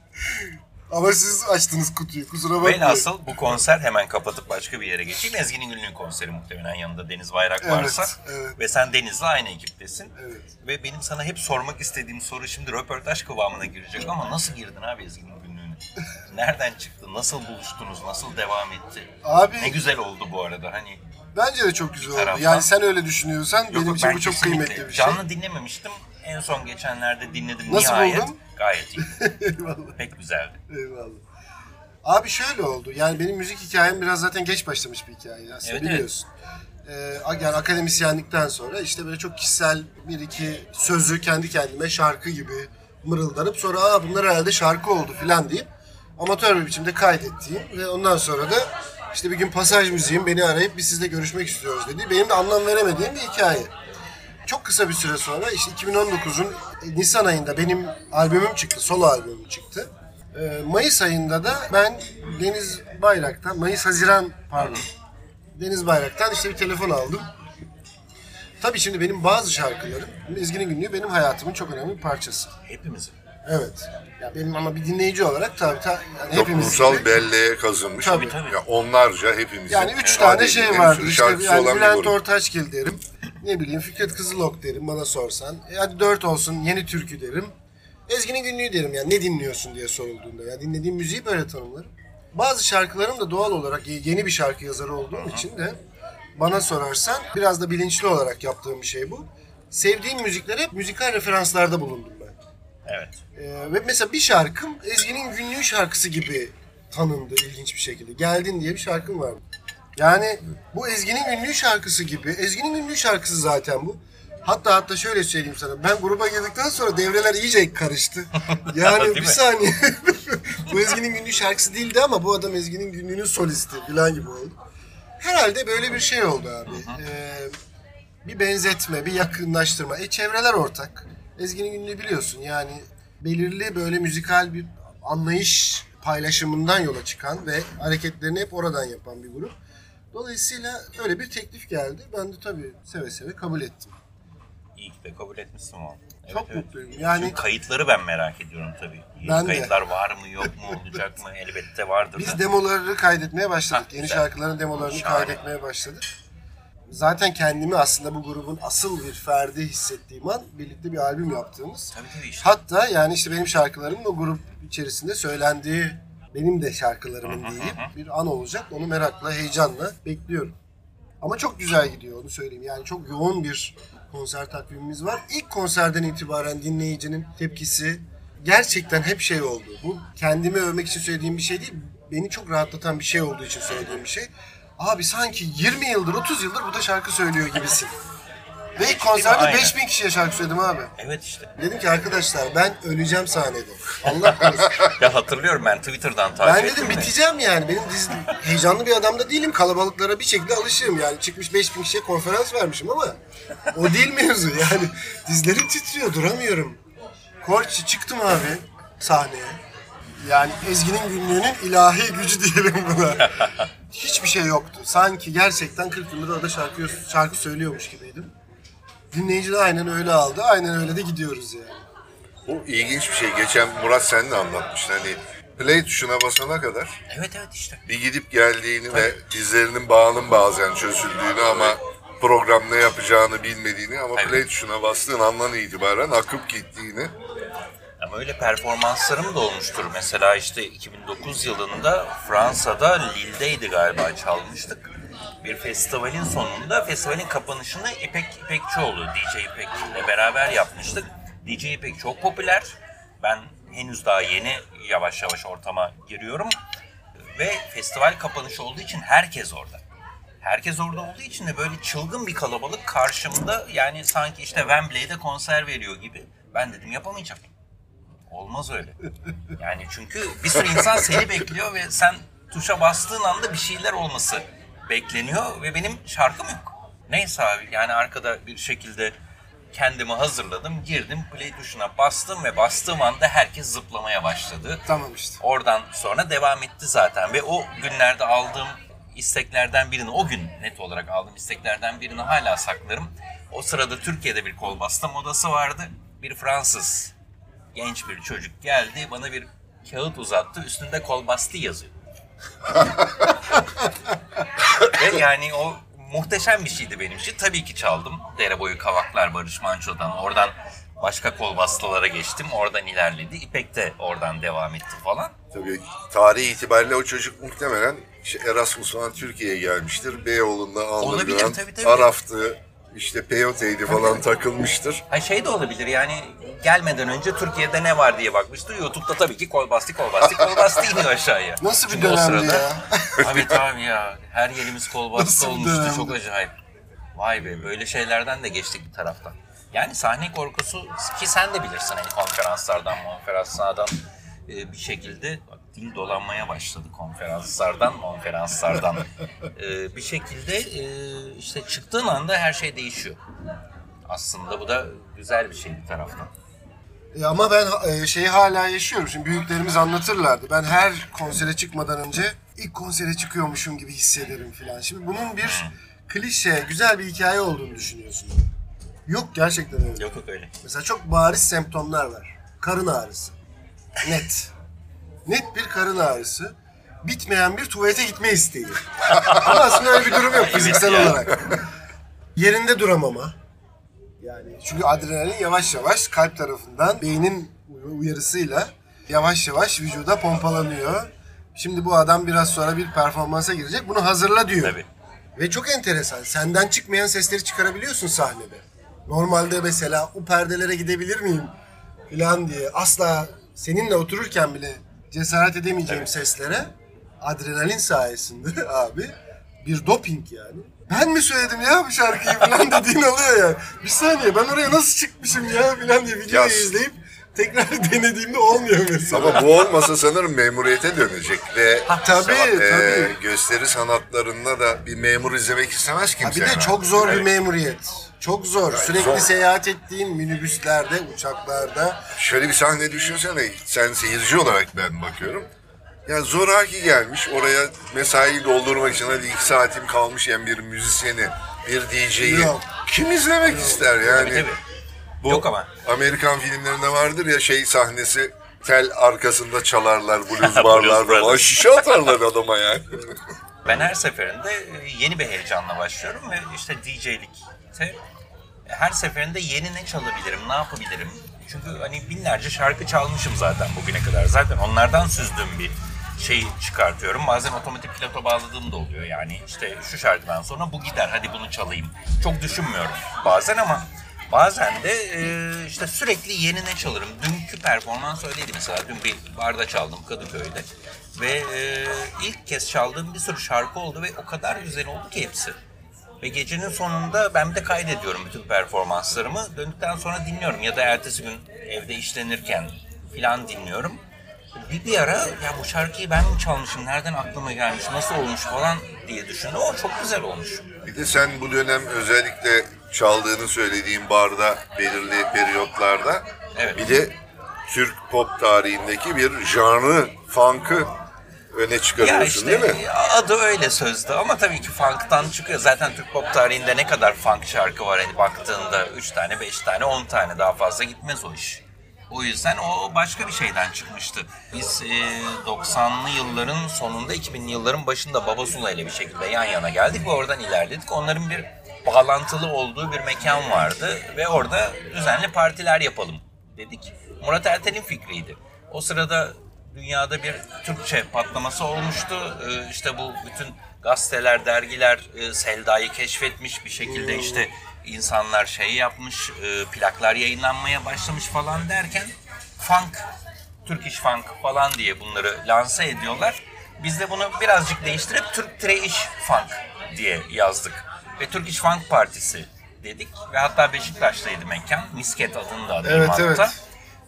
Ama siz açtınız kutuyu kusura bakmayın. Velhasıl bu konser hemen kapatıp başka bir yere geçeyim. Ezgi'nin Gül'ün konseri muhtemelen yanında Deniz Bayrak Evet, varsa. evet. Ve sen Deniz'le aynı ekiptesin. Evet. Ve benim sana hep sormak istediğim soru şimdi röportaj kıvamına girecek ama nasıl girdin abi Ezgi'nin günlüğüne? Nereden çıktı? Nasıl buluştunuz? Nasıl devam etti? Abi Ne güzel oldu bu arada hani. bence de çok güzel oldu. Yani sen öyle düşünüyorsan Yok, benim için ben bu çok kıymetli bir şey. Canlı dinlememiştim. En son geçenlerde dinledim Nasıl nihayet. buldun? Gayet iyi. Eyvallah. Pek güzeldi. Eyvallah. Abi şöyle oldu. Yani benim müzik hikayem biraz zaten geç başlamış bir hikaye aslında Evet, biliyorsun. Ee, yani akademisyenlikten sonra işte böyle çok kişisel bir iki sözü kendi kendime şarkı gibi mırıldanıp sonra aa bunlar herhalde şarkı oldu filan deyip amatör bir biçimde kaydettiğim ve ondan sonra da işte bir gün pasaj müziğim beni arayıp biz sizle görüşmek istiyoruz dedi. Benim de anlam veremediğim bir hikaye. Çok kısa bir süre sonra işte 2019'un Nisan ayında benim albümüm çıktı, solo albümüm çıktı. Ee, Mayıs ayında da ben Deniz Bayrak'tan, Mayıs-Haziran pardon, Deniz Bayrak'tan işte bir telefon aldım. Tabii şimdi benim bazı şarkılarım, Ezgi'nin Günlüğü benim hayatımın çok önemli bir parçası. Hepimizin. Evet. Ya benim ama bir dinleyici olarak tabii ta, yani hepimiz Toplumsal belleğe kazınmış. Tabii, tabii. Ya onlarca hepimizin. Yani üç tane şey sürü İşte yani Bülent. Ortaçgil derim. Ne bileyim Fikret Kızılok derim bana sorsan. E hadi dört olsun yeni türkü derim. Ezgi'nin günlüğü derim yani ne dinliyorsun diye sorulduğunda. Ya dinlediğim müziği böyle tanımlarım. Bazı şarkılarım da doğal olarak ye- yeni bir şarkı yazarı olduğum için de bana sorarsan biraz da bilinçli olarak yaptığım bir şey bu. Sevdiğim müziklere hep müzikal referanslarda bulundum ben. Evet. Ee, ve mesela bir şarkım Ezgi'nin günlüğü şarkısı gibi tanındı ilginç bir şekilde. Geldin diye bir şarkım vardı. Yani bu Ezgi'nin günlüğü şarkısı gibi. Ezgi'nin günlüğü şarkısı zaten bu. Hatta hatta şöyle söyleyeyim sana. Ben gruba girdikten sonra devreler iyice karıştı. Yani bir mi? saniye. bu Ezgi'nin günlüğü şarkısı değildi ama bu adam Ezgi'nin günlüğünün solisti falan gibi oldu. Herhalde böyle bir şey oldu abi. Ee, bir benzetme, bir yakınlaştırma. E çevreler ortak. Ezgi'nin günlüğü biliyorsun yani belirli böyle müzikal bir anlayış paylaşımından yola çıkan ve hareketlerini hep oradan yapan bir grup. Dolayısıyla öyle bir teklif geldi. Ben de tabii seve seve kabul ettim. İyi ki de kabul etmişsin onu. Evet, Çok evet. mutluyum. Yani Şimdi kayıtları ben merak ediyorum tabii. Yeni Ben de. kayıtlar var mı yok mu olacak mı? Elbette vardır. biz da. demoları kaydetmeye başladık. Ha, Yeni güzel. şarkıların demolarını Şahane. kaydetmeye başladık. Zaten kendimi aslında bu grubun asıl bir ferdi hissettiğim an birlikte bir albüm yaptığımız Tabii tabii işte. Hatta yani işte benim şarkılarımın o grup içerisinde söylendiği benim de şarkılarımın deyip bir an olacak. Onu merakla, heyecanla bekliyorum. Ama çok güzel gidiyor onu söyleyeyim. Yani çok yoğun bir konser takvimimiz var. İlk konserden itibaren dinleyicinin tepkisi gerçekten hep şey oldu. Bu kendimi övmek için söylediğim bir şey değil. Beni çok rahatlatan bir şey olduğu için söylediğim bir şey. Abi sanki 20 yıldır, 30 yıldır burada şarkı söylüyor gibisin. Ve ilk konserde Aynen. 5000 kişiye şarkı söyledim abi. Evet işte. Dedim ki arkadaşlar ben öleceğim sahnede. Allah korusun. Ya hatırlıyorum ben Twitter'dan takip ben ettim dedim de. biteceğim yani. Benim diz, heyecanlı bir adam da değilim. Kalabalıklara bir şekilde alışığım. Yani çıkmış 5000 kişiye konferans vermişim ama o değil mevzu. Yani dizlerim titriyor duramıyorum. Korç çıktım abi sahneye. Yani Ezgi'nin günlüğünün ilahi gücü diyelim buna. Hiçbir şey yoktu. Sanki gerçekten 40 yıldır orada şarkı, şarkı söylüyormuş gibiydim. Dinleyici de aynen öyle aldı. Aynen öyle de gidiyoruz yani. Bu ilginç bir şey. Geçen Murat sen de anlatmıştın. Hani play tuşuna basana kadar Evet evet işte. bir gidip geldiğini ve dizlerinin bağının bazen çözüldüğünü ama program ne yapacağını bilmediğini ama Evet. play tuşuna bastığın andan itibaren akıp gittiğini Ama öyle performanslarım da olmuştur. Mesela işte 2009 yılında Fransa'da Lille'deydi galiba çalmıştık. Bir festivalin sonunda festivalin kapanışını İpek İpekçioğlu DJ İpek'le beraber yapmıştık. DJ İpek çok popüler. Ben henüz daha yeni yavaş yavaş ortama giriyorum. Ve festival kapanışı olduğu için herkes orada. Herkes orada olduğu için de böyle çılgın bir kalabalık karşımda yani sanki işte Wembley'de konser veriyor gibi. Ben dedim yapamayacağım. Olmaz öyle. Yani çünkü bir sürü insan seni bekliyor ve sen tuşa bastığın anda bir şeyler olması bekleniyor ve benim şarkım yok. Neyse abi yani arkada bir şekilde kendimi hazırladım, girdim, play tuşuna bastım ve bastığım anda herkes zıplamaya başladı. Tamam işte. Oradan sonra devam etti zaten ve o günlerde aldığım isteklerden birini, o gün net olarak aldığım isteklerden birini hala saklarım. O sırada Türkiye'de bir kol basta modası vardı. Bir Fransız genç bir çocuk geldi bana bir kağıt uzattı üstünde kol bastı yazıyor. Ve yani o muhteşem bir şeydi benim için. Tabii ki çaldım. Dere boyu kavaklar Barış Manço'dan. Oradan başka kol bastalara geçtim. Oradan ilerledi. İpek de oradan devam etti falan. Tabii tarih itibariyle o çocuk muhtemelen işte Erasmus falan Türkiye'ye gelmiştir. Beyoğlu'nda Olabilir, tabii, tabii. Araf'tı, işte Peyote'ydi falan takılmıştır. Ha şey de olabilir yani gelmeden önce Türkiye'de ne var diye bakmıştı. YouTube'da tabii ki kolbasti kolbasti kolbasti iniyor aşağıya. Nasıl bir Çünkü o dönemdi sırada- ya? Abi tabii ya her yerimiz kolbasti Nasıl bir olmuştu dönemdi? çok acayip. Vay be böyle şeylerden de geçtik bir taraftan. Yani sahne korkusu ki sen de bilirsin hani konferanslardan konferanslardan e, bir şekilde dil dolanmaya başladı konferanslardan konferanslardan E, bir şekilde e, işte çıktığın anda her şey değişiyor. Aslında bu da güzel bir şey bir taraftan. E, ama ben e, şeyi hala yaşıyorum. Şimdi büyüklerimiz anlatırlardı. Ben her konsere çıkmadan önce ilk konsere çıkıyormuşum gibi hissederim filan. Şimdi bunun bir klişe, güzel bir hikaye olduğunu düşünüyorsun. Yok gerçekten öyle. Yok yok öyle. Mesela çok bariz semptomlar var. Karın ağrısı. Net. Net bir karın ağrısı. Bitmeyen bir tuvalete gitme isteği. Ama aslında öyle bir durum yok fiziksel olarak. Yerinde duramama. Yani çünkü adrenalin yavaş yavaş kalp tarafından beynin uyarısıyla yavaş yavaş vücuda pompalanıyor. Şimdi bu adam biraz sonra bir performansa girecek. Bunu hazırla diyor. Tabii. Ve çok enteresan. Senden çıkmayan sesleri çıkarabiliyorsun sahnede. Normalde mesela o perdelere gidebilir miyim falan diye asla seninle otururken bile cesaret edemeyeceğim seslere adrenalin sayesinde abi bir doping yani. Ben mi söyledim ya bu şarkıyı falan dediğin oluyor ya. Bir saniye ben oraya nasıl çıkmışım ya falan diye videoyu Ya- izleyip tekrar denediğimde olmuyor mesela. Ama bu olmasa sanırım memuriyete dönecek ve Ha, tabii, e, tabii. gösteri sanatlarında da bir memur izlemek istemez Ha kimse. bir de çok zor bir Evet. memuriyet. Çok zor. Sürekli zor. seyahat ettiğin minibüslerde, uçaklarda. Şöyle bir sahne düşünsene. Sen seyirci olarak ben bakıyorum. Ya zoraki gelmiş oraya mesaiyi doldurmak için hadi iki saatim kalmış yani bir müzisyeni, bir DJ'yi. Yok. Kim izlemek ister yani? Tabii tabii. Bu Yok ama. Amerikan filmlerinde vardır ya şey sahnesi tel arkasında çalarlar blues barlar falan. Şişe atarlar adama yani. Ben her seferinde yeni bir heyecanla başlıyorum ve işte DJ'likte her seferinde yeni ne çalabilirim, ne yapabilirim? Çünkü hani binlerce şarkı çalmışım zaten bugüne kadar. Zaten onlardan süzdüğüm bir şey çıkartıyorum. Bazen otomatik pilota bağladığım da oluyor. Yani işte şu şarkıdan sonra bu gider, hadi bunu çalayım. Çok düşünmüyorum bazen ama bazen de e, işte sürekli yeni ne çalarım. Dünkü performans öyleydi mesela. Dün bir barda çaldım Kadıköy'de. Ve e, ilk kez çaldığım bir sürü şarkı oldu ve o kadar güzel oldu ki hepsi. Ve gecenin sonunda ben bir de kaydediyorum bütün performanslarımı. Döndükten sonra dinliyorum ya da ertesi gün evde işlenirken filan dinliyorum. Bir, bir ara ya bu şarkıyı ben mi çalmışım, nereden aklıma gelmiş, nasıl olmuş falan diye düşündüm. O çok güzel olmuş. Bir de sen bu dönem özellikle çaldığını söylediğin barda belirli periyotlarda Evet. bir de Türk pop tarihindeki bir janrı, funk'ı öne Ya çıkarıyorsun işte değil mi? adı öyle sözde ama tabii ki funk'tan çıkıyor. Zaten Türk pop tarihinde ne kadar funk şarkı var hani baktığında 3 tane, 5 tane, 10 tane daha fazla gitmez o iş. O yüzden o başka bir şeyden çıkmıştı. Biz e, 90'lı yılların sonunda 2000'li yılların başında Babasula ile bir şekilde yan yana geldik ve oradan ilerledik. Onların bir bağlantılı olduğu bir mekan vardı ve orada düzenli partiler yapalım dedik. Murat Ertel'in fikriydi. O sırada dünyada bir Türkçe patlaması olmuştu. Ee, işte bu bütün gazeteler, dergiler e, Selda'yı keşfetmiş bir şekilde işte insanlar şey yapmış, e, plaklar yayınlanmaya başlamış falan derken funk Turkish Funk falan diye bunları lanse ediyorlar. Biz de bunu birazcık değiştirip Türk Trash Funk diye yazdık. Ve Turkish Funk Partisi dedik ve hatta Beşiktaş'taydı mekan. Misket adında adı Evet, hatta.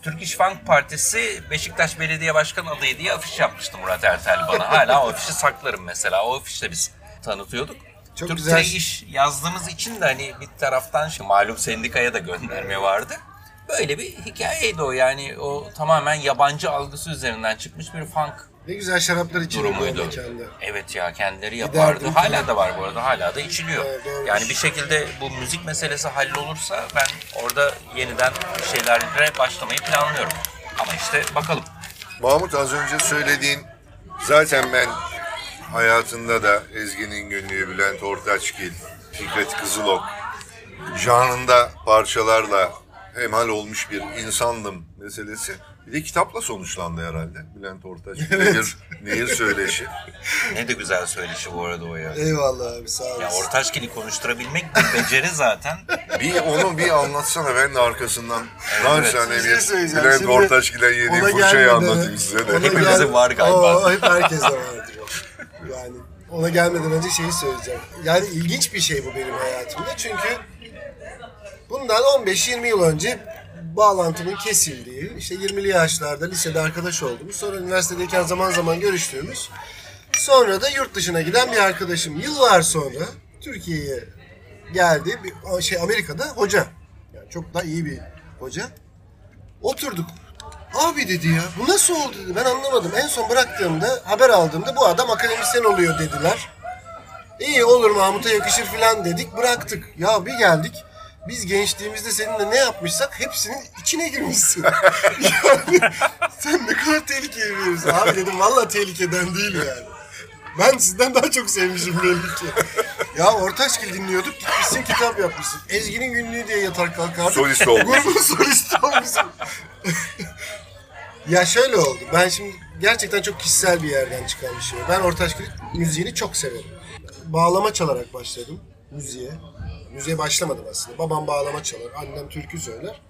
Evet. Turkish Funk Partisi Beşiktaş Belediye Başkanı adayı diye afiş yapmıştı Murat Ertel bana. Hala o afişi saklarım mesela. O afişle biz tanıtıyorduk. Çok Türk güzel. iş yazdığımız için de hani bir taraftan şu malum sendikaya da gönderme vardı. Böyle bir hikayeydi o yani o tamamen yabancı algısı üzerinden çıkmış bir funk Ne güzel şaraplar içiliyor bu durumuydu. mekanda. Evet ya kendileri yapardı. Giderdim. Hala da var bu arada. Hala da içiliyor. Evet, doğru. yani bir şekilde bu müzik meselesi hallolursa ben orada yeniden bir şeylerle başlamayı planlıyorum. Ama işte bakalım. Mahmut az önce söylediğin zaten ben hayatında da Ezgi'nin Günlüğü, Bülent Ortaçgil, Fikret Kızılok janrında parçalarla hemhal olmuş bir insandım meselesi. Bir de kitapla sonuçlandı herhalde Bülent Ortaçgil. Nehir, Nehir Söyleşi. Ne de güzel söyleşi bu arada o ya. Eyvallah abi sağ Ya olasın. Ortaçgil'i konuşturabilmek bir beceri zaten. Bir onu bir anlatsana ben de arkasından naçizane Bir şey bir söyleyeceğim. Bülent Şimdi Ortaçgil'e yediğim ona fırçayı anlatayım size de. ona gel- Hepimizin var galiba. Oo, hep herkeste vardır o. Yani ona gelmeden önce şeyi söyleyeceğim. Yani ilginç bir şey bu benim hayatımda. Çünkü bundan 15-20 yıl önce bağlantımın kesildiği, işte 20'li yaşlarda lisede arkadaş olduğumuz, sonra üniversitedeyken zaman zaman görüştüğümüz, sonra da yurt dışına giden bir arkadaşım. Yıllar sonra Türkiye'ye geldi. Bir, şey Amerika'da hoca. Yani çok da iyi bir hoca. Oturduk. Abi dedi ya bu nasıl oldu dedi. Ben anlamadım. En son bıraktığımda haber aldığımda bu adam akademisyen oluyor dediler. İyi olur Mahmut'a yakışır filan dedik bıraktık. Ya bir geldik. Biz gençliğimizde seninle ne yapmışsak hepsinin içine girmişsin. yani sen ne kadar tehlikeli birisin. Abi dedim valla tehlikeden değil yani. Ben sizden daha çok sevmişim belli ki. Ya Ortaçgil dinliyorduk gitmişsin kitap yapmışsın. Ezgi'nin günlüğü diye yatar kalkardık. Solist olmuş. Grubun solisti olmuşsun. ya şöyle oldu. Ben şimdi gerçekten çok kişisel bir yerden çıkan bir şey. Ben Ortaçgil müziğini çok severim. Bağlama çalarak başladım müziğe. Müziğe başlamadım aslında. Babam bağlama çalar, annem türkü söyler.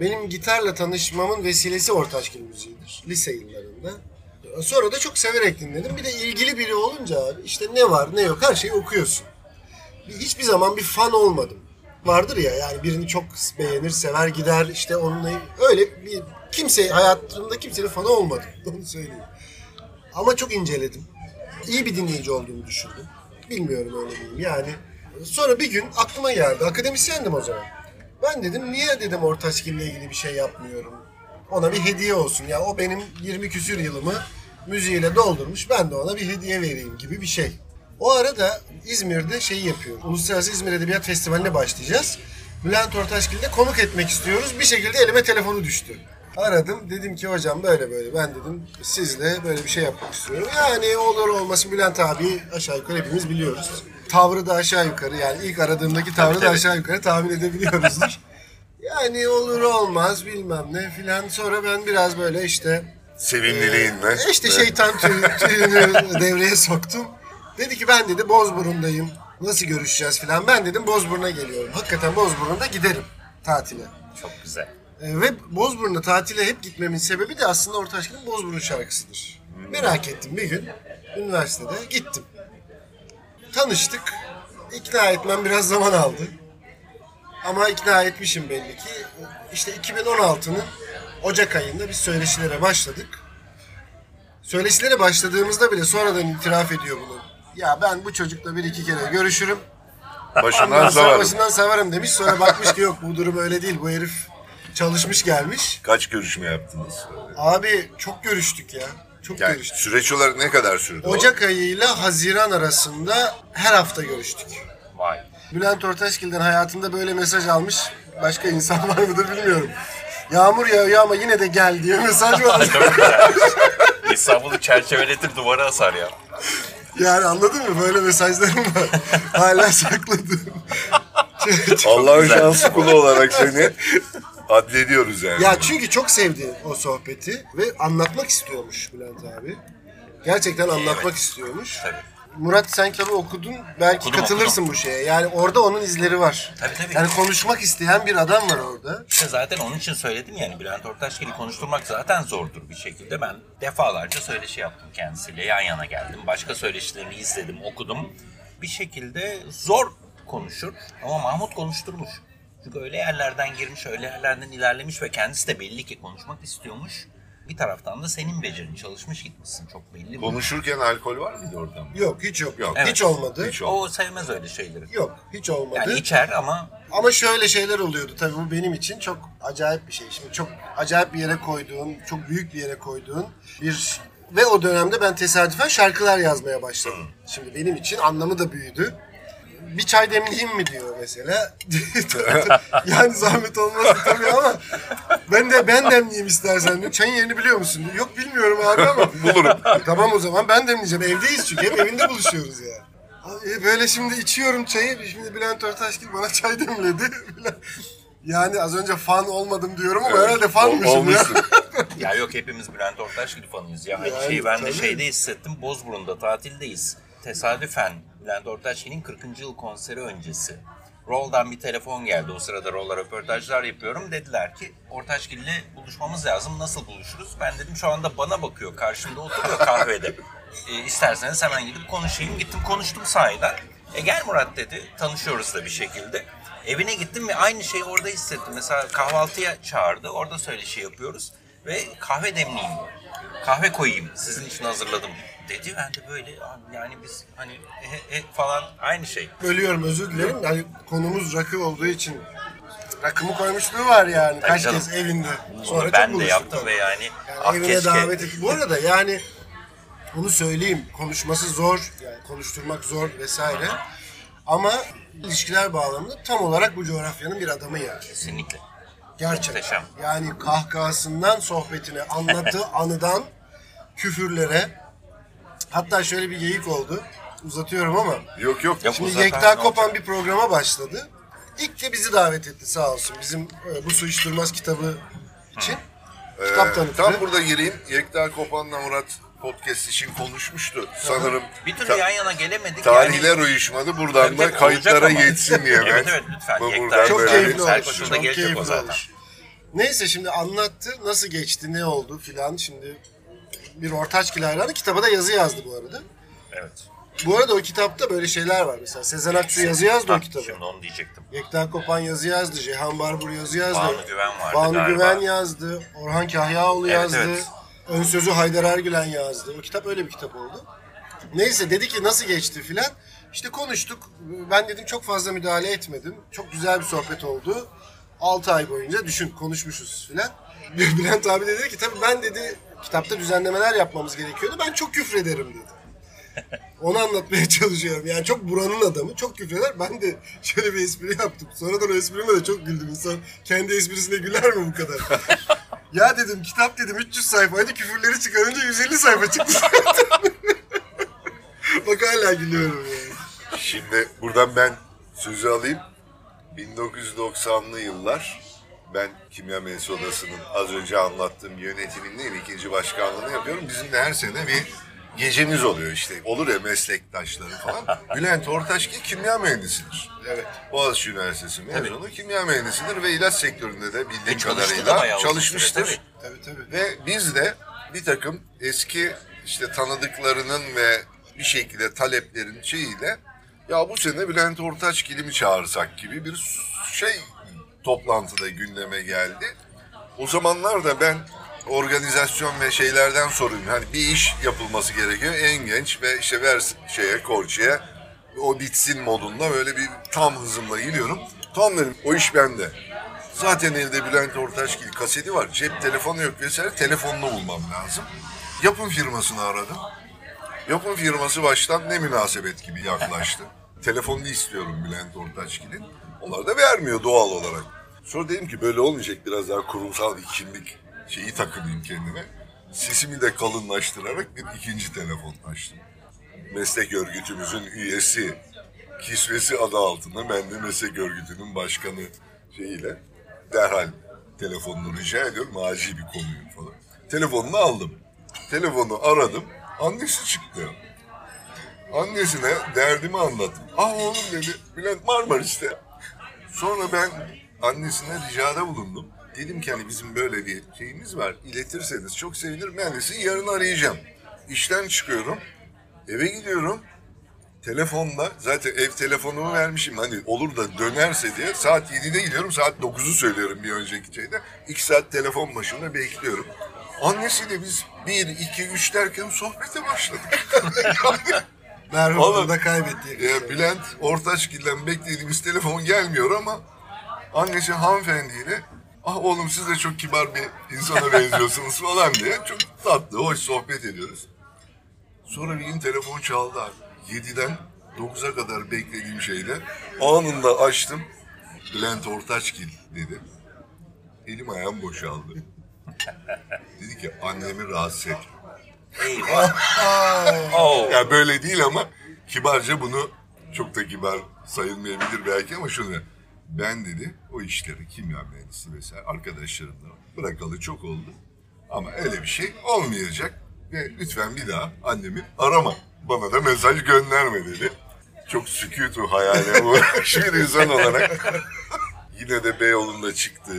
Benim gitarla tanışmamın vesilesi Ortaçgil müziğidir. Lise yıllarında. Sonra da çok severek dinledim. Bir de ilgili biri olunca abi işte ne var ne yok her şeyi okuyorsun. Bir- Hiçbir zaman bir fan olmadım. Vardır ya yani birini çok beğenir, sever gider işte onunla öyle bir kimse hayatımda kimsenin fanı olmadım. Onu söyleyeyim. Ama çok inceledim. İyi bir dinleyici olduğumu düşündüm. Bilmiyorum öyle diyeyim yani. Sonra bir gün aklıma geldi. Akademisyendim o zaman. Ben dedim niye dedim Ortaçgil'le ilgili bir şey yapmıyorum. Ona bir hediye olsun. Ya o benim 20 küsür yılımı müziğiyle doldurmuş. Ben de ona bir hediye vereyim gibi bir şey. O arada İzmir'de şeyi yapıyor. Uluslararası İzmir Edebiyat Festivali'ne başlayacağız. Bülent Ortaçgil'de konuk etmek istiyoruz. Bir şekilde elime telefonu düştü. Aradım. Dedim ki hocam böyle böyle ben dedim sizle böyle bir şey yapmak istiyorum. Yani olur olması Bülent abi aşağı yukarı hepimiz biliyoruz. Tavrı da aşağı yukarı yani ilk aradığımdaki tavrı da tabii. aşağı yukarı tahmin edebiliyoruzdur. yani olur olmaz bilmem ne filan. Sonra ben biraz böyle işte Sevimliliğinle. e işte şeytan tüy- tüyünü devreye soktum. Dedi ki ben dedi Bozburun'dayım. Nasıl görüşeceğiz filan. Ben dedim Bozburun'a geliyorum. Hakikaten Bozburun'da giderim tatile. Çok güzel. E, ve Bozburun'a tatile hep gitmemin sebebi de aslında Ortaçgil'in Bozburun şarkısıdır. Merak ettim bir gün üniversitede gittim. Tanıştık. İkna etmem biraz zaman aldı. Ama ikna etmişim belli ki. İşte 2016'nın Ocak ayında biz söyleşilere başladık. Söyleşilere başladığımızda bile sonradan itiraf ediyor bunu. Ya ben bu çocukla bir iki kere görüşürüm. Başından savarım. başından savarım demiş. Sonra bakmış ki yok bu durum öyle değil. Bu herif çalışmış gelmiş. Kaç görüşme yaptınız? Abi çok görüştük ya. Çok Yani görüştük. süreç olarak ne kadar sürdü? o? Ocak ayıyla Haziran arasında her hafta görüştük. Vay. Bülent Ortaçgil'den hayatında böyle mesaj almış başka insan var mıdır bilmiyorum. Yağmur yağıyor ama yine de gel diye mesaj var. İstanbul'u çerçeveletir duvara asar ya. yani anladın mı? Böyle mesajlarım var. Hala sakladım. Allah'ın şanslı kulu olarak seni adlediyoruz yani. Ya çünkü çok sevdi o sohbeti ve anlatmak istiyormuş Bülent abi. Gerçekten anlatmak istiyormuş. Tabii. Murat sen kitabı okudun belki Okudum, katılırsın bu şeye. Yani orada onun izleri var. Tabii, tabii. Yani konuşmak isteyen bir adam var orada. İşte zaten onun için söyledim yani Bülent Ortaçgil'i konuşturmak zaten zordur bir şekilde. Ben defalarca söyleşi yaptım kendisiyle. Yan yana geldim. Başka söyleşilerini izledim, okudum. Bir şekilde zor konuşur ama Mahmut konuşturmuş. Çünkü öyle yerlerden girmiş, öyle yerlerden ilerlemiş ve kendisi de belli ki konuşmak istiyormuş. Bir taraftan da senin becerin çalışmış gitmişsin çok belli. bu. Konuşurken alkol var mıydı ortamda? Yok hiç yok. Yok. Hiç olmadı. Hiç olmadı. O sevmez öyle şeyleri. Yok hiç olmadı. Yani içer ama Ama şöyle şeyler oluyordu tabii bu benim için çok acayip bir şey. Şimdi çok acayip bir yere koyduğun, çok büyük bir yere koyduğun bir ve o dönemde ben tesadüfen şarkılar yazmaya başladım. Şimdi benim için anlamı da büyüdü. Bir çay demleyeyim mi diyor mesela. yani zahmet olmaz tabii ama ben de ben demleyeyim istersen diyor. Çayın yerini biliyor musun? diyor. Yok bilmiyorum abi ama. Bulurum. tamam o zaman ben demleyeceğim. Evdeyiz çünkü hep evinde buluşuyoruz ya. Abi böyle şimdi içiyorum çayı. Şimdi Bülent Ortaçgil bana çay demledi. yani az önce fan olmadım diyorum ama herhalde fanmışım ya. Olmuşsun. Ya yok hepimiz Bülent Ortaçgil fanıyız ya. Yani şeyi ben de tabii. şeyde hissettim. Bozburun'da tatildeyiz. Tesadüfen Bülent Ortaçgil'in 40. yıl konseri öncesi. Roll'dan bir telefon geldi. O sırada Roll'a röportajlar yapıyorum. Dediler ki Ortaçgil'le buluşmamız lazım. Nasıl buluşuruz? Ben dedim şu anda bana bakıyor. Karşımda oturuyor kahvede. E, isterseniz hemen gidip konuşayım. Gittim konuştum sahiden. E gel Murat dedi. Tanışıyoruz da bir şekilde. Evine gittim ve aynı şeyi orada hissettim. Mesela kahvaltıya çağırdı. Orada söyleşi yapıyoruz. Ve kahve demleyeyim. Kahve koyayım. Sizin için hazırladım dedi. Ben de böyle "Abi yani biz hani e, e, falan aynı şey. Bölüyorum özür dilerim. Yani konumuz rakı olduğu için rakımı koymuşluğu var yani. Tabii Kaç canım. kez evinde. Sonra Bunu çok ben de buluştuk yaptım tabii. ve yani, Yani ah evine keşke. davet et. Bu arada yani bunu söyleyeyim. Konuşması zor. Yani konuşturmak zor vesaire. Ama ilişkiler bağlamında tam olarak bu coğrafyanın bir adamı yani. Kesinlikle. Gerçekten. Muhteşem. Yani kahkahasından sohbetine, anlattığı anıdan küfürlere. Hatta şöyle bir geyik oldu. Uzatıyorum ama. Yok yok. Yok. Şimdi Yekta? Kopan bir programa başladı. İlk de bizi davet etti sağ olsun. Bizim e, bu su durmaz kitabı için. Kitap tanıtımı. Tam burada gireyim. Yekta Kopan'la Murat podcast için konuşmuştu. Sanırım Bir türlü yan yana gelemedik. tarihler uyuşmadı. Buradan Tabii da kayıtlara geçsin diye ben. Evet, evet, lütfen. bu- buradan Çok böyle keyifli olur. Çok keyifli zaten. olur. Neyse şimdi anlattı. Nasıl geçti, ne oldu filan. Şimdi bir Ortaçgil hayranı kitaba da yazı yazdı bu arada. Evet. Bu arada o kitapta böyle şeyler var. Mesela Sezen Aksu yazı yazdı o Ha, kitabı. Şimdi onu diyecektim. Yekta Kopan yazı yazdı. Ceyhan Barbur yazı yazdı. Banu Güven vardı Banu galiba. Güven yazdı. Orhan Kahyaoğlu Evet, yazdı. evet. Ön sözü Haydar Ergülen yazdı. O kitap öyle bir kitap oldu. Neyse dedi ki nasıl geçti filan. İşte konuştuk. Ben dedim çok fazla müdahale etmedim. Çok güzel bir sohbet oldu. 6 ay boyunca düşün konuşmuşuz filan. Bülent abi de dedi ki tabii ben dedi kitapta düzenlemeler yapmamız gerekiyordu. Ben çok küfrederim dedi. Onu anlatmaya çalışıyorum. Yani çok buranın adamı. Çok küfreder. Ben de şöyle bir espri yaptım. Sonradan o esprime de çok güldüm. İnsan kendi esprisine güler mi bu kadar? ya dedim kitap dedim 300 sayfaydı. Küfürleri çıkarınca 150 sayfa çıktı. Bak hala gülüyorum yani. Şimdi buradan ben sözü alayım. 1990'lı yıllar ben Kimya Mühendis Odası'nın az önce anlattığım yönetimindeyim. ikinci başkanlığını yapıyorum. Bizim de her sene bir gecemiz oluyor işte. Olur ya meslektaşları falan. Bülent Ortaçgil kimya mühendisidir. Evet. Boğaziçi Üniversitesi mezunu kimya mühendisidir ve ilaç sektöründe de bildiğim bayağı kadarıyla çalışmıştır. süre, Tabii tabii. Ve biz de bir takım eski işte tanıdıklarının ve bir şekilde taleplerin şeyiyle ya bu sene Bülent Ortaçgil'i mi çağırsak gibi bir şey toplantıda gündeme geldi. O zamanlar da ben organizasyon ve şeylerden sorumluyum. Hani bir iş yapılması gerekiyor. En genç ve işte ver şeye Korçu'ya o bitsin modunda böyle bir tam hızımla gidiyorum. Tam dedim o iş bende. Zaten evde Bülent Ortaçgil kaseti var. Cep telefonu yok vesaire. Telefonunu bulmam lazım. Yapım firmasını aradım. Yapım firması baştan ne münasebet gibi yaklaştı. Telefonunu istiyorum Bülent Ortaçgil'in. Onlar da vermiyor doğal olarak. Sonra dedim ki böyle olmayacak biraz daha kurumsal bir kimlik şeyi takınayım kendime. Sesimi de kalınlaştırarak bir ikinci telefon açtım. Meslek örgütümüzün üyesi, kisvesi adı altında ben de meslek örgütünün başkanı şeyiyle derhal telefonunu rica ediyorum acil bir konuyu falan. Telefonunu aldım. Telefonu aradım. Annesi çıktı. Annesine derdimi anlattım. Aa oğlum dedi Bülent Marmaris'te. Sonra ben annesine ricada bulundum. Dedim ki hani bizim böyle bir şeyimiz var. İletirseniz çok sevinirim. Ben de sizi yarın arayacağım. İşten çıkıyorum. Eve gidiyorum. Telefonla zaten ev telefonumu vermişim. Hani olur da dönerse diye saat 7'de gidiyorum. Saat 9'u söylüyorum bir önceki şeyde. 2 saat telefon başında bekliyorum. Annesiyle biz 1, 2, 3 derken sohbete başladık. yani, Merhum da kaybettiği. e, Bülent Ortaçgil'den beklediğimiz telefon gelmiyor ama annesi hanımefendiyle ah oğlum siz de çok kibar bir insana benziyorsunuz falan diye çok tatlı, hoş sohbet ediyoruz. Sonra bir gün telefon çaldı abi. 7'den 9'a kadar beklediğim şeyde anında açtım. Bülent Ortaçgil dedi. Elim ayağım boşaldı. dedi ki annemi rahatsız etme. Oh. Ya böyle değil ama kibarca bunu çok da kibar sayılmayabilir belki ama şunu ben dedi o işleri kimya mühendisi vesaire arkadaşlarımla bırakalı çok oldu. Ama öyle bir şey olmayacak ve lütfen bir daha annemi arama. Bana da mesaj gönderme dedi. Çok sükutu hayale uğraş bir insan olarak. Yine de Beyoğlu'nda çıktı.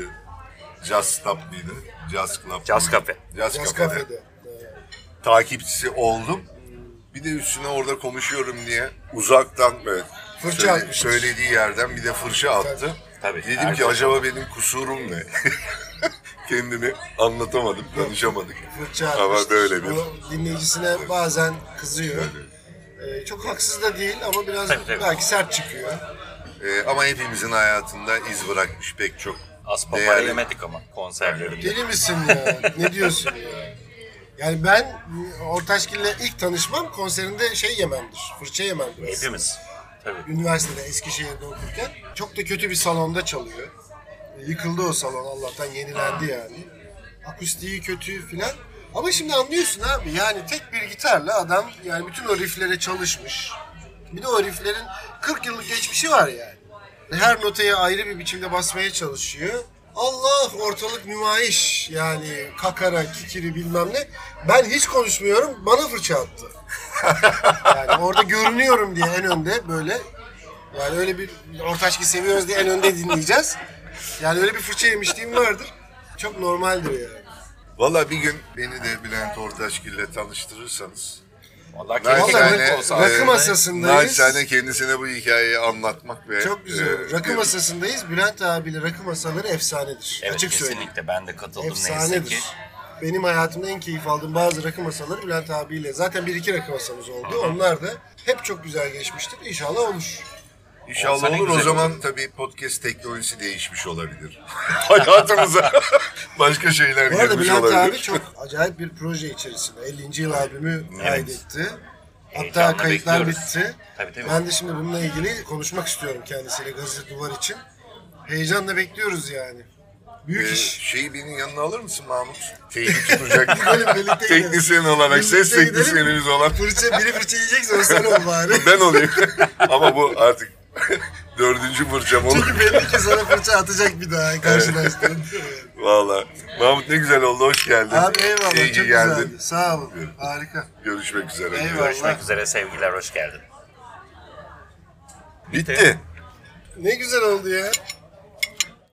Jazz Stop mıydı? Jazz Club. Jazz Cafe. Jazz, Yaz Cafe'de kafede. Takipçisi oldum. Bir de üstüne orada konuşuyorum diye uzaktan böyle Fırça söyle- söylediği yerden bir de fırça attı. Tabii, Dedim ki şey. acaba benim kusurum ne? Kendimi anlatamadım, konuşamadık. Fırça Ama atmıştır. böyle bir O dinleyicisine bazen kızıyor. Ee, çok haksız da değil ama biraz Tabii, tabii. belki sert çıkıyor. Ee, ama hepimizin hayatında iz bırakmış pek çok Az papara değerli. yemedik ama konserlerinde. Deli misin ya? ne diyorsun ya? Yani ben Ortaçgil'le ilk tanışmam konserinde şey yememdir. Fırça yememdir. Hepimiz. Tabii. Üniversitede Eskişehir'de okurken çok da kötü bir salonda çalıyor. E, Yıkıldı o salon Allah'tan yenilendi yani. Akustiği kötü filan. Ama şimdi anlıyorsun abi yani tek bir gitarla adam yani bütün o rifflere çalışmış. Bir de o rifflerin 40 yıllık geçmişi var yani. Her notayı ayrı bir biçimde basmaya çalışıyor. Allah ortalık nümayiş yani kakara kikiri bilmem ne. Ben hiç konuşmuyorum bana fırça attı. Yani orada görünüyorum diye en önde böyle. Yani öyle bir ortaçki seviyoruz diye en önde dinleyeceğiz. Yani öyle bir fırça yemişliğim vardır. Çok normaldir yani. Valla bir gün beni de Bülent Ortaçgil'le tanıştırırsanız Vallahi keşke rakı- rakı olsa. rakı aslında. masasındayız. naçizane kendisine bu hikayeyi anlatmak ve Çok güzel. e, rakı masasındayız. Bülent abiyle rakı masaları efsanedir. Evet Açık söyleyeyim. kesinlikle ben de katıldım neyse ki. Efsanedir. Benim hayatımda en keyif aldığım bazı rakı masaları Bülent abiyle. Zaten bir iki rakı masamız oldu. Onlar da hep çok güzel geçmiştir. İnşallah olur. İnşallah Olsa olur. O zaman tabii podcast teknolojisi değişmiş olabilir. Hayatımıza başka şeyler Bu arada girmiş Bülent olabilir. abi çok acayip bir proje içerisinde. 50. yıl albümü kaydetti. Hatta kayıtlar bekliyoruz. bitti. Tabii, tabii. Ben de şimdi bununla ilgili konuşmak istiyorum kendisiyle gazete duvar için. Heyecanla bekliyoruz yani. Büyük Ee, iş. şeyi benim yanına alır mısın Mahmut? Teybi tutacak. Teknisyen olarak, ses Birlikte gidelim. teknisyenimiz olan Fırça, biri fırça yiyecekse o sen ol bari. ben olayım. Ama bu artık dördüncü fırçam olur. Çünkü belli ki sana fırça atacak bir daha karşılaştığın. Valla. Mahmut ne güzel oldu, hoş geldin. Abi eyvallah İyi çok geldin. güzeldi. Sağ olun. Harika. Görüşmek üzere. Eyvallah. Görüşmek üzere sevgiler hoş geldin. Bitti. Ne güzel oldu ya.